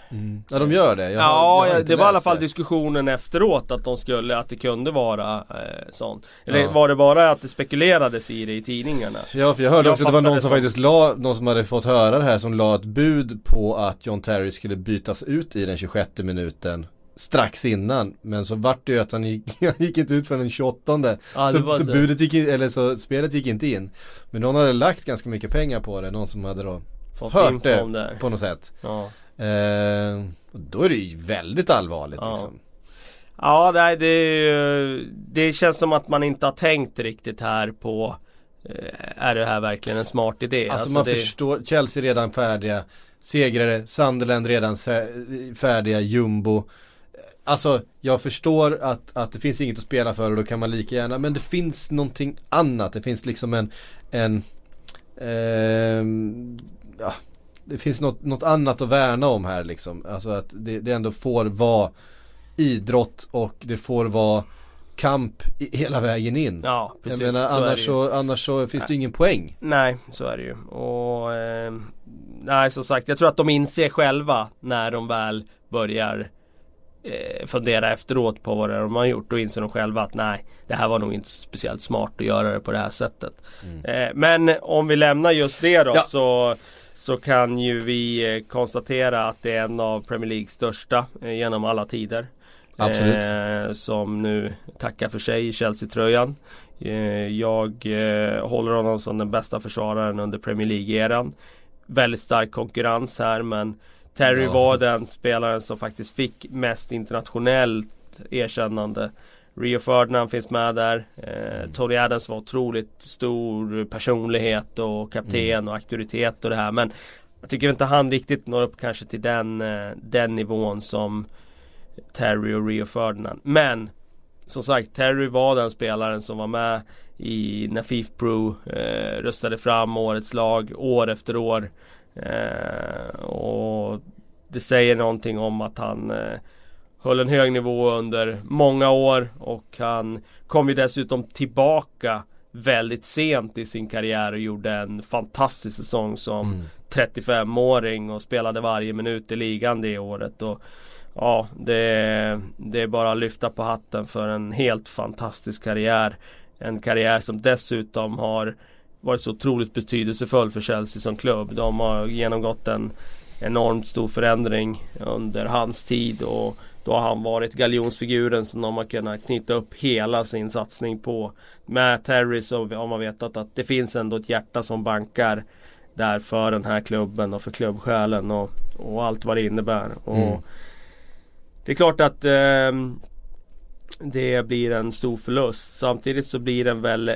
ja de gör det. Jag har- ja, jag det var i alla fall det. diskussionen efteråt att de skulle, att det kunde vara eh, sånt. Eller Ja. var det bara att det spekulerades i det i tidningarna? Ja för jag hörde Jag också att det var någon det som som- faktiskt la, någon som hade fått höra det här som la ett bud på att John Terry skulle bytas ut i den 26 minuten strax innan. Men så vart det ju att han gick, han gick inte ut förrän den 28 Ja, så, så så. budet gick in, eller så spelet gick inte in. Men någon hade lagt ganska mycket pengar på det, någon som hade då Fått hört det det. på något sätt. Ja. Eh, då är det ju väldigt allvarligt Ja. liksom. Ja, nej, det, det känns som att man inte har tänkt riktigt här på eh, Är det här verkligen en smart idé? Alltså, man det, förstår, Chelsea redan färdiga, segrare, Sunderland redan färdiga, jumbo. Alltså jag förstår att, att det finns inget att spela för och då kan man lika gärna, men det finns någonting annat. Det finns liksom en, en ehm, ja, det finns något, något annat att värna om här liksom. Alltså att det, det ändå får vara idrott och det får vara kamp hela vägen in. Ja, precis. jag menar så det annars så, annars så finns det ju ingen poäng. Nej, så är det ju. Och eh, Nej, som sagt, jag tror att de inser själva när de väl börjar eh, fundera efteråt på vad det är de har gjort. Då inser de själva att nej, det här var nog inte speciellt smart att göra det på det här sättet. Eh, men om vi lämnar just det då Ja. så så kan ju vi eh, konstatera att det är en av Premier Leagues största eh, genom alla tider. Absolut. Eh, som nu tackar för sig i Chelsea-tröjan. Eh, jag håller honom som den bästa försvararen under Premier League-eran. Väldigt stark konkurrens här men Terry Ja. var den spelaren som faktiskt fick mest internationellt erkännande. Rio Ferdinand finns med där. Eh, Tony Adams var otroligt stor personlighet och kapten och auktoritet och det här. Men jag tycker inte han riktigt når upp kanske till den, eh, den nivån som Terry och Rio Ferdinand. Men som sagt, Terry var den spelaren som var med i när FIF Pro eh, röstade fram årets lag år efter år. Eh, och det säger någonting om att han eh, höll en hög nivå under många år och han kom ju dessutom tillbaka väldigt sent i sin karriär och gjorde en fantastisk säsong som Mm. 35-åring och spelade varje minut i ligan det året. Och ja, det, det är bara att lyfta på hatten för en helt fantastisk karriär. En karriär som dessutom har varit så otroligt betydelsefull för Chelsea som klubb. De har genomgått en enormt stor förändring under hans tid och då har han varit galjonsfiguren som de har kunnat knyta upp hela sin satsning på. Med Terry så har man vetat att det finns ändå ett hjärta som bankar där för den här klubben och för klubbsjälen och, och allt vad det innebär. Och Mm. Det är klart att eh, det blir en stor förlust. Samtidigt så blir den väl eh,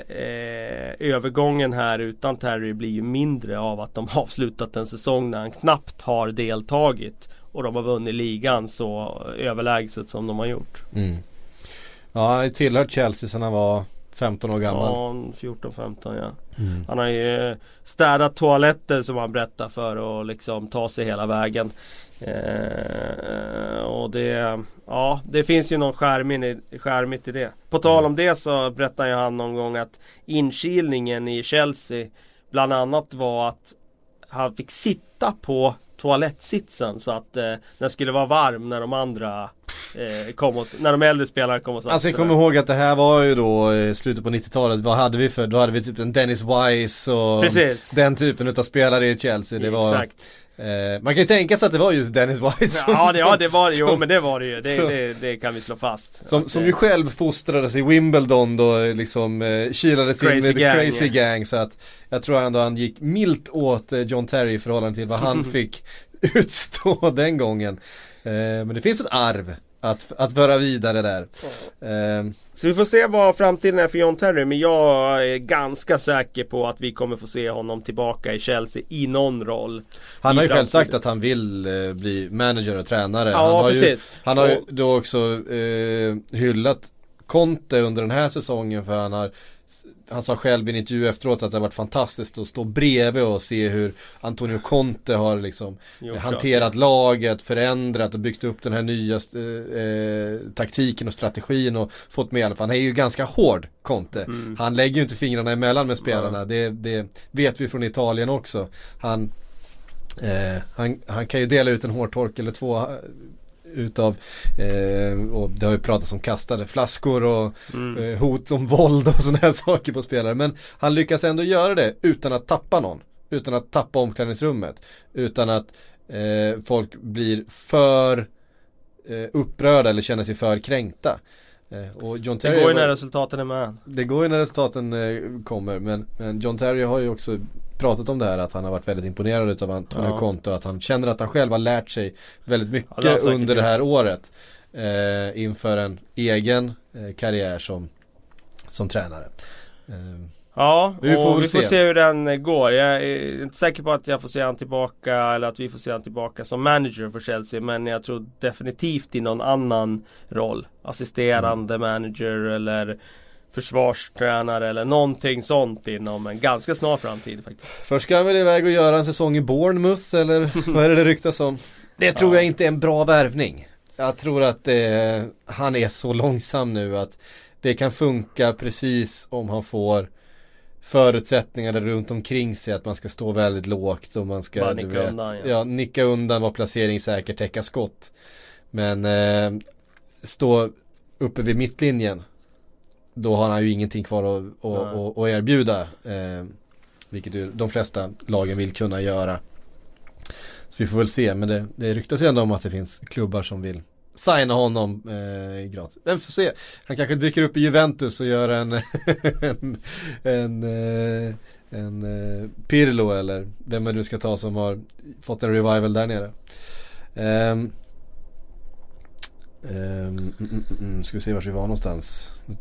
övergången här utan Terry blir ju mindre av att de avslutat en säsong när han knappt har deltagit. Och de har vunnit ligan så överlägset som de har gjort. Mm. Ja, han har ju tillhört Chelsea sedan han var 15 år gammal. Ja, 14-15 ja. Mm. Han har ju eh, städat toaletter som han berättar för att liksom ta sig hela vägen. Eh, och det, ja, det finns ju någon skärmigt i, det. På tal om det så berättade ju han någon gång att inkilningen i Chelsea bland annat var att han fick sitta på toalettsitsen så att eh, den skulle vara varm när de andra eh, kom och, när de äldre spelarna kom och satte Alltså jag kommer där. ihåg att det här var ju då eh, slutet på 90-talet. Vad hade vi för? Då hade vi typ en Dennis Wise och Precis. den typen utav spelare i Chelsea. Det var, Exakt. eh, man kan ju tänka sig att det var just Dennis Wise som, Ja det, ja, det var det, jo men det var det ju. Det, så- det, det kan vi slå fast. som, som eh, ju själv fostrades i Wimbledon då eh, liksom eh, kilades in med The Gang, Crazy ja. Gang så att jag tror ändå han gick milt åt eh, John Terry i förhållande till vad han fick utstå den gången. Eh, men det finns ett arv att, att föra vidare där. Eh, Så vi får se vad framtiden är för John Terry men jag är ganska säker på att vi kommer få se honom tillbaka i Chelsea i någon roll. Han har ju själv sagt att han vill eh, bli manager och tränare. Ja, han har Ju, precis. han har ju Och- då också eh, hyllat Conte under den här säsongen för han har han sa själv i en intervju efteråt att det har varit fantastiskt att stå bredvid och se hur Antonio Conte har liksom Gjort hanterat laget, förändrat och byggt upp den här nya eh, eh, taktiken och strategin och fått med alla. Han är ju ganska hård, Conte. Mm. Han lägger ju inte fingrarna emellan med spelarna. Det, det vet vi från Italien också. Han, eh, han, han kan ju dela ut en hårtork eller två utav, eh, och det har ju pratats om kastade flaskor och Mm. eh, hot om våld och sådana här saker på spelare. Men han lyckas ändå göra det utan att tappa någon. Utan att tappa omklädningsrummet. Utan att eh, folk blir för eh, upprörda eller känner sig för kränkta. Eh, och John Det Terry går ju när resultaten är med. det går ju när resultaten eh, kommer men, men John Terry har ju också pratat om det här att han har varit väldigt imponerad utav Antonio Ja. Conte och att han känner att han själv har lärt sig väldigt mycket Ja, det under det här året eh, inför en egen eh, karriär som, som tränare. Eh, Ja, Vi får och vi får se. se hur den går. Jag är inte säker på att jag får se han tillbaka eller att vi får se han tillbaka som manager för Chelsea. Men jag tror definitivt i någon annan roll. Assisterande manager eller försvarstränare eller någonting sånt inom en ganska snar framtid faktiskt. först ska han väl iväg och göra en säsong i Bournemouth eller vad är det det ryktas om? Det tror Ja. jag inte är en bra värvning. Jag tror att eh, han är så långsam nu att det kan funka precis om han får förutsättningarna runt omkring sig att man ska stå väldigt lågt och man ska Bara nicka vet, undan, ja. ja. nicka undan, vara placeringssäker, täcka skott. Men eh, stå uppe vid mittlinjen då har han ju ingenting kvar att, att, att, att erbjuda. Eh, vilket ju de flesta lagen vill kunna göra. Så vi får väl se, men det, det ryktas ju ändå om att det finns klubbar som vill signa honom eh, gratis. Vem får se, han kanske dyker upp i Juventus och gör en, en, en, eh, en eh, Pirlo eller vem man nu ska ta som har fått en revival där nere. Um, um, mm, mm, ska vi se vart vi var någonstans. Nu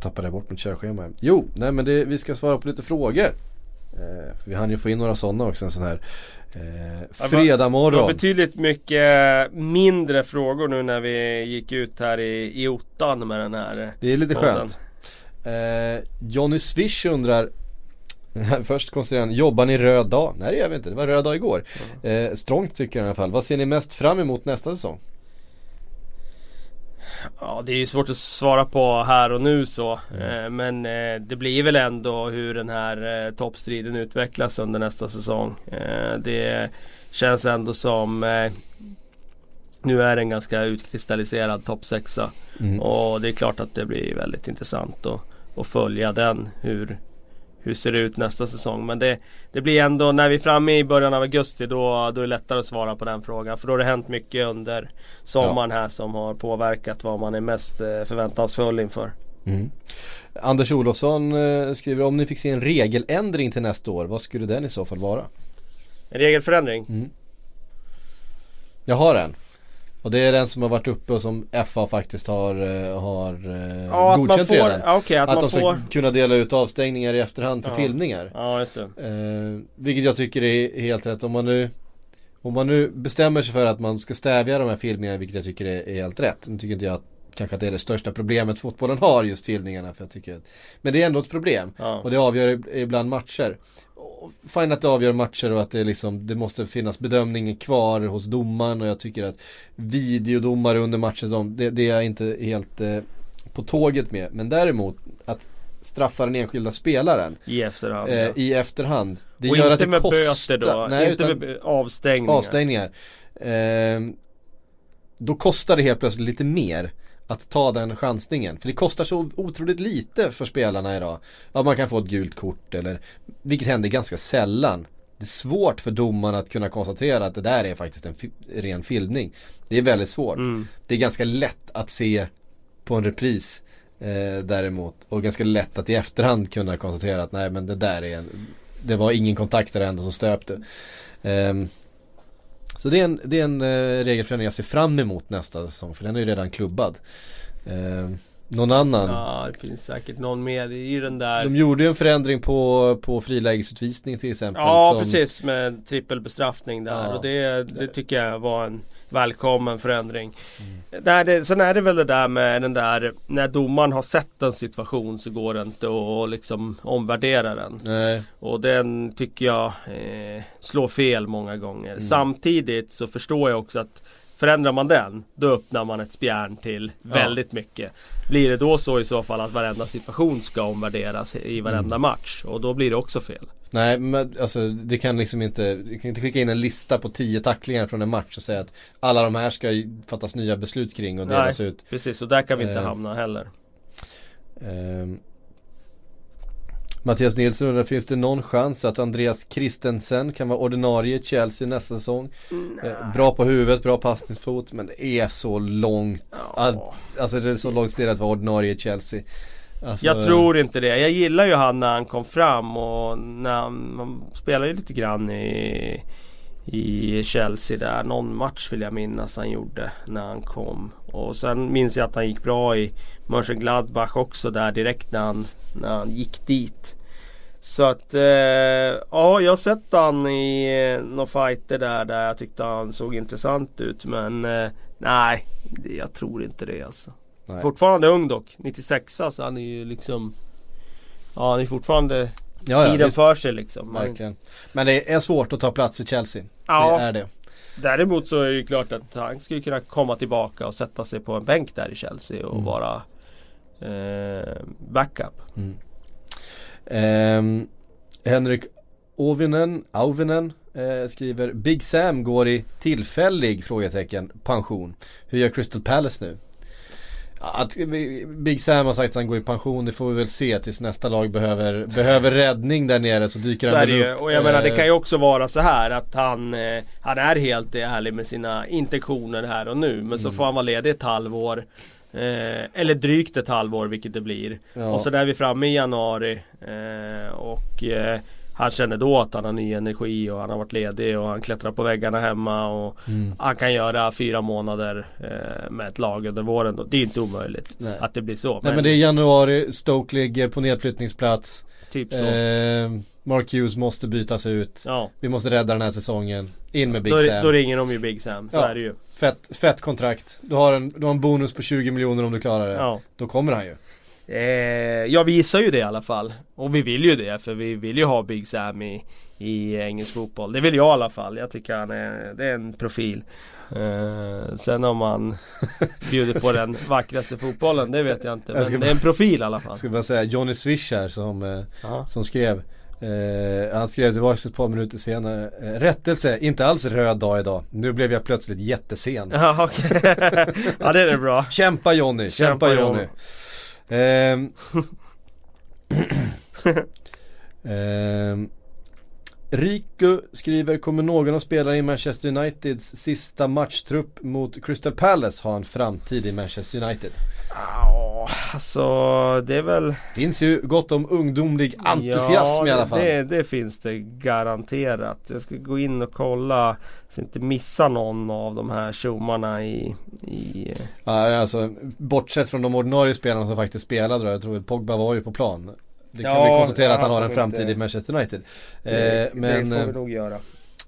tappade jag bort mitt körschema. Jo, nej men det, vi ska svara på lite frågor. Eh, vi hann ju få in några sådana också en sån här eh, fredag Det var morgon. betydligt mycket mindre frågor nu när vi gick ut här i, i ottan med den här. Det är lite podden. skönt. Eh, Johnny Swish undrar Först konstaterar han, jobbar ni röd dag? Nej det gör vi inte, det var röd dag igår. Eh, strångt tycker jag i alla fall. Vad ser ni mest fram emot nästa säsong? Ja det är ju svårt att svara på här och nu så. Eh, Men eh, det blir väl ändå hur den här eh, toppstriden utvecklas under nästa säsong. Det känns ändå som Nu är det en ganska utkristalliserad toppsexa. Mm. Och det är klart att det blir väldigt intressant att, att följa den. Hur, hur ser det ut nästa säsong. Men det, det blir ändå, när vi är framme i början av augusti då, då är det lättare att svara på den frågan. För då har det hänt mycket under sommaren här som har påverkat vad man är mest eh, förväntansfull inför. Mm. Anders Olofsson eh, skriver om ni fick se en regeländring till nästa år, vad skulle den i så fall vara? En regelförändring? Mm. Jag har en. Och det är den som har varit uppe och som FA faktiskt har, eh, har eh, Ja, att man godkänt får, redan. ja, okej, att, Att, de ska får kunna dela ut avstängningar i efterhand för Ja. filmningar. Ja just det. Eh, vilket jag tycker är helt rätt. Om man nu om man nu bestämmer sig för att man ska stävja de här filmningarna, vilket jag tycker är, är helt rätt. Nu tycker inte jag att kanske att det är det största problemet fotbollen har, just filmningarna. För jag tycker att, men det är ändå ett problem. Ja. Och det avgör ib- ibland matcher. Fine att det avgör matcher och att det, liksom, det måste finnas bedömning kvar hos domaren. Och jag tycker att videodomare under matchen, som, det, det är jag inte helt eh, på tåget med. Men däremot att straffa den enskilda spelaren I efterhand eh, ja. i efterhand. Det Och gör inte att det med kostar, böter då, Nej, inte utan med avstängningar. avstängningar. Ehm, då kostar det helt plötsligt lite mer att ta den chansningen. För det kostar så otroligt lite för spelarna idag. Ja, man kan få ett gult kort eller, vilket händer ganska sällan. Det är svårt för domarna att kunna konstatera att det där är faktiskt en ren filmning. Det är väldigt svårt. Mm. Det är ganska lätt att se på en repris eh, däremot. Och ganska lätt att i efterhand kunna konstatera att nej men det där är en, det var ingen kontakt där ändå som stöpte. Ehm, så det är en, det är en eh, regelförändring jag ser fram emot nästa säsong för den är ju redan klubbad. Ehm, någon annan? Ja det finns säkert någon mer i den där De gjorde ju en förändring på, på frilägesutvisning till exempel. Ja som- precis med trippelbestraffning där Ja. och det, det tycker jag var en välkommen förändring. Mm. Nej, det, sen är det väl det där med den där när domaren har sett en situation så går det inte att liksom omvärdera den. Nej. Och den tycker jag eh, slår fel många gånger. Mm. Samtidigt så förstår jag också att Förändrar man den, då öppnar man ett spjärn till Ja. väldigt mycket. Blir det då så i så fall att varenda situation ska omvärderas i varenda Mm. match? Och då blir det också fel. Nej men alltså det kan liksom inte, du kan inte skicka in en lista på tio tacklingar från en match och säga att alla de här ska fattas nya beslut kring och delas ut. Precis, och där kan vi inte Eh. hamna heller. Ehm, Mattias Nilsson undrar, finns det någon chans att Andreas Christensen kan vara ordinarie i Chelsea nästa säsong? Eh, bra på huvudet, bra passningsfot, men det är så långt. Ja. Alltså det är så långt steg att vara ordinarie i Chelsea. Alltså, Jag tror inte det. Jag gillar ju han när han kom fram och när han, man spelade ju lite grann i, i Chelsea där. Någon match vill jag minnas han gjorde när han kom. Och sen minns jag att han gick bra i Mönchengladbach också där direkt när han, när han gick dit. Så att eh, ja, jag har sett han i eh, några fighter där, där jag tyckte han såg intressant ut. Men eh, nej, jag tror inte det alltså. Nej. Fortfarande ung dock, 96 så han är ju liksom Ja han är fortfarande ja, ja, tiden för sig liksom. Verkligen. Men det är svårt att ta plats i Chelsea. Ja. Det är det. däremot så är det ju klart att han skulle kunna komma tillbaka och sätta sig på en bänk där i Chelsea och Mm. vara eh, backup. Ehm, Henrik Ovinen, Auvinen eh, skriver Big Sam går i tillfällig frågetecken pension. Hur gör Crystal Palace nu? Att Big Sam har sagt att han går i pension, det får vi väl se tills nästa lag behöver, behöver räddning där nere så dyker Så han ju. upp. Och jag menar det Eh, kan ju också vara så här att han eh, Han är helt ärlig med sina intentioner här och nu. Men så Mm. får han vara ledig ett halvår. Eh, eller drygt ett halvår vilket det blir. Ja. Och så där är vi framme i januari. Eh, och eh, han känner då att han har ny energi och han har varit ledig och han klättrar på väggarna hemma. Och Mm. Han kan göra fyra månader eh, med ett lag under våren. Då. Det är inte omöjligt Nej. att det blir så. Nej men det är januari, Stoke ligger på nedflyttningsplats. typ så. Eh, Mark Hughes måste bytas ut. ja. Vi måste rädda den här säsongen. In med Big Då, Sam. då ringer de ju Big Sam. Så Ja. är det ju. Fett, fett kontrakt. Du har, en, du har en bonus på 20 miljoner om du klarar det. Ja. Då kommer han ju. Eh, jag visar ju det i alla fall. Och vi vill ju det för vi vill ju ha Big Sam i, i engelsk fotboll. Det vill jag i alla fall. Jag tycker han är, det är en profil. Eh, sen om man bjuder på den vackraste fotbollen, det vet jag inte. Jag Men det är en profil i alla fall. Jag ska bara säga Johnny Swish här som, eh, Ja. som skrev eh, Han skrev tillbaka ett par minuter senare eh, Rättelse, inte alls röd dag idag Nu blev jag plötsligt jättesen Ja, ja det är bra. Kämpa Johnny, kämpa, Kämpa Johnny, Ehm, Ehm, Riku skriver, kommer någon av spelarna i Manchester Uniteds sista matchtrupp mot Crystal Palace ha en framtid i Manchester United? Ja, alltså det är väl Finns ju gott om ungdomlig entusiasm ja, i alla fall. Det, det finns det garanterat. Jag ska gå in och kolla så jag inte missar någon av de här tjommarna i, i Ja, alltså, bortsett från de ordinarie spelarna som faktiskt spelade då, jag tror att Pogba var ju på plan. Det kan Ja, vi konstatera att han har en framtid inte- i Manchester United. det, Eh, men det får vi eh, nog göra.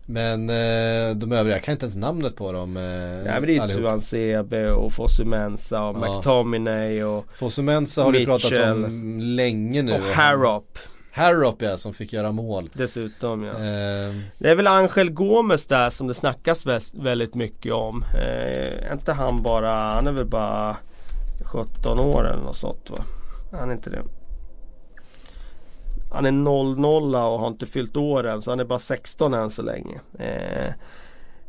men eh, de övriga, jag kan inte ens namnet på dem. Eh, Nej men det är ju. Suan Sebe och Fosu Mensa och Ja. McTominay och, Fosumensa har det pratats Mitchell. om länge nu. och Harrop Harrop ja, som fick göra mål. dessutom ja. Eh, Det är väl Angel Gomes där som det snackas väldigt mycket om. Eh, inte han bara, han är väl bara 17 år eller något sånt va? Han är inte det. Han är 0-0 och har inte fyllt år än så han är bara 16 än så länge. Eh,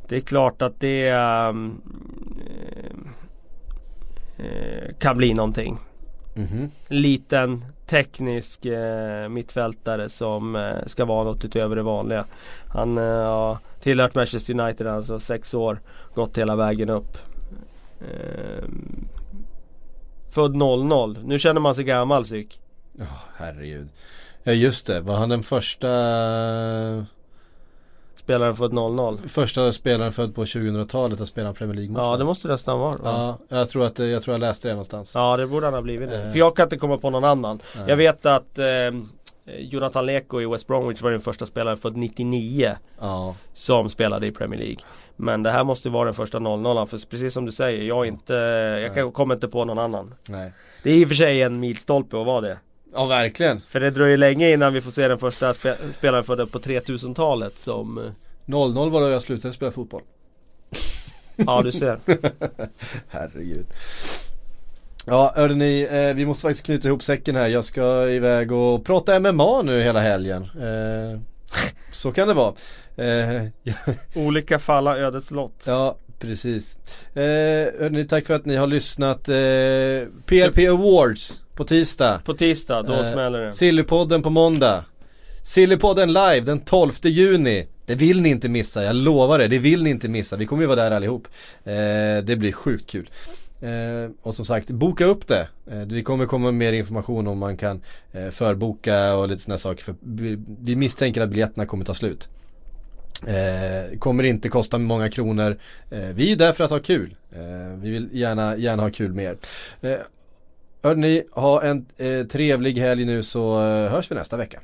det är klart att det ehm, eh, kan bli någonting. mhm. Liten teknisk eh, mittfältare som eh, ska vara något utöver det vanliga. Han eh, har tillhört Manchester United alltså sex år. Gått hela vägen upp. Eh, född 00. Nu känner man sig gammal psyk. Ja, herregud. Ja just det, var han den första Spelaren född 00. Första spelaren född på 2000-talet att spela Premier League-match? Ja det måste nästan vara. va? Ja, jag tror att, jag tror jag läste det någonstans. Ja det borde han ha blivit nu. Eh. För jag kan inte komma på någon annan. Nej. Jag vet att eh, Jonathan Leko i West Bromwich var den första spelaren född 99. Ja, som spelade i Premier League. Men det här måste vara den första 0-0 för precis som du säger, jag inte, jag kan, kommer inte på någon annan. nej. Det är i och för sig en milstolpe att vara det. Ja, verkligen. För det dröjer länge innan vi får se den första spe, spelaren födda på 3000-talet som, eh, 0-0 var då jag slutade spela fotboll. ja du ser. Herregud. Ja, hörni, eh, vi måste faktiskt knyta ihop säcken här. Jag ska iväg och prata MMA nu hela helgen. Eh, så kan det vara. Eh, Olika falla ödets lott. ja, precis. Eh, hörni, tack för att ni har lyssnat. Eh, PLP Awards på tisdag. På tisdag, då Eh, smäller det. Sillypodden på måndag. Sillypodden live den 12 juni. Det vill ni inte missa, jag lovar det. Det vill ni inte missa. Vi kommer ju vara där allihop. Eh, det blir sjukt kul. Eh, och som sagt, boka upp det. Eh, vi kommer komma med mer information om man kan eh, förboka och lite sådana saker. För vi, vi misstänker att biljetterna kommer ta slut. Eh, kommer inte kosta många kronor. Eh, vi är där för att ha kul. Eh, vi vill gärna, gärna ha kul med er. Hörde Hörni, ha en eh, trevlig helg nu så eh, hörs vi nästa vecka.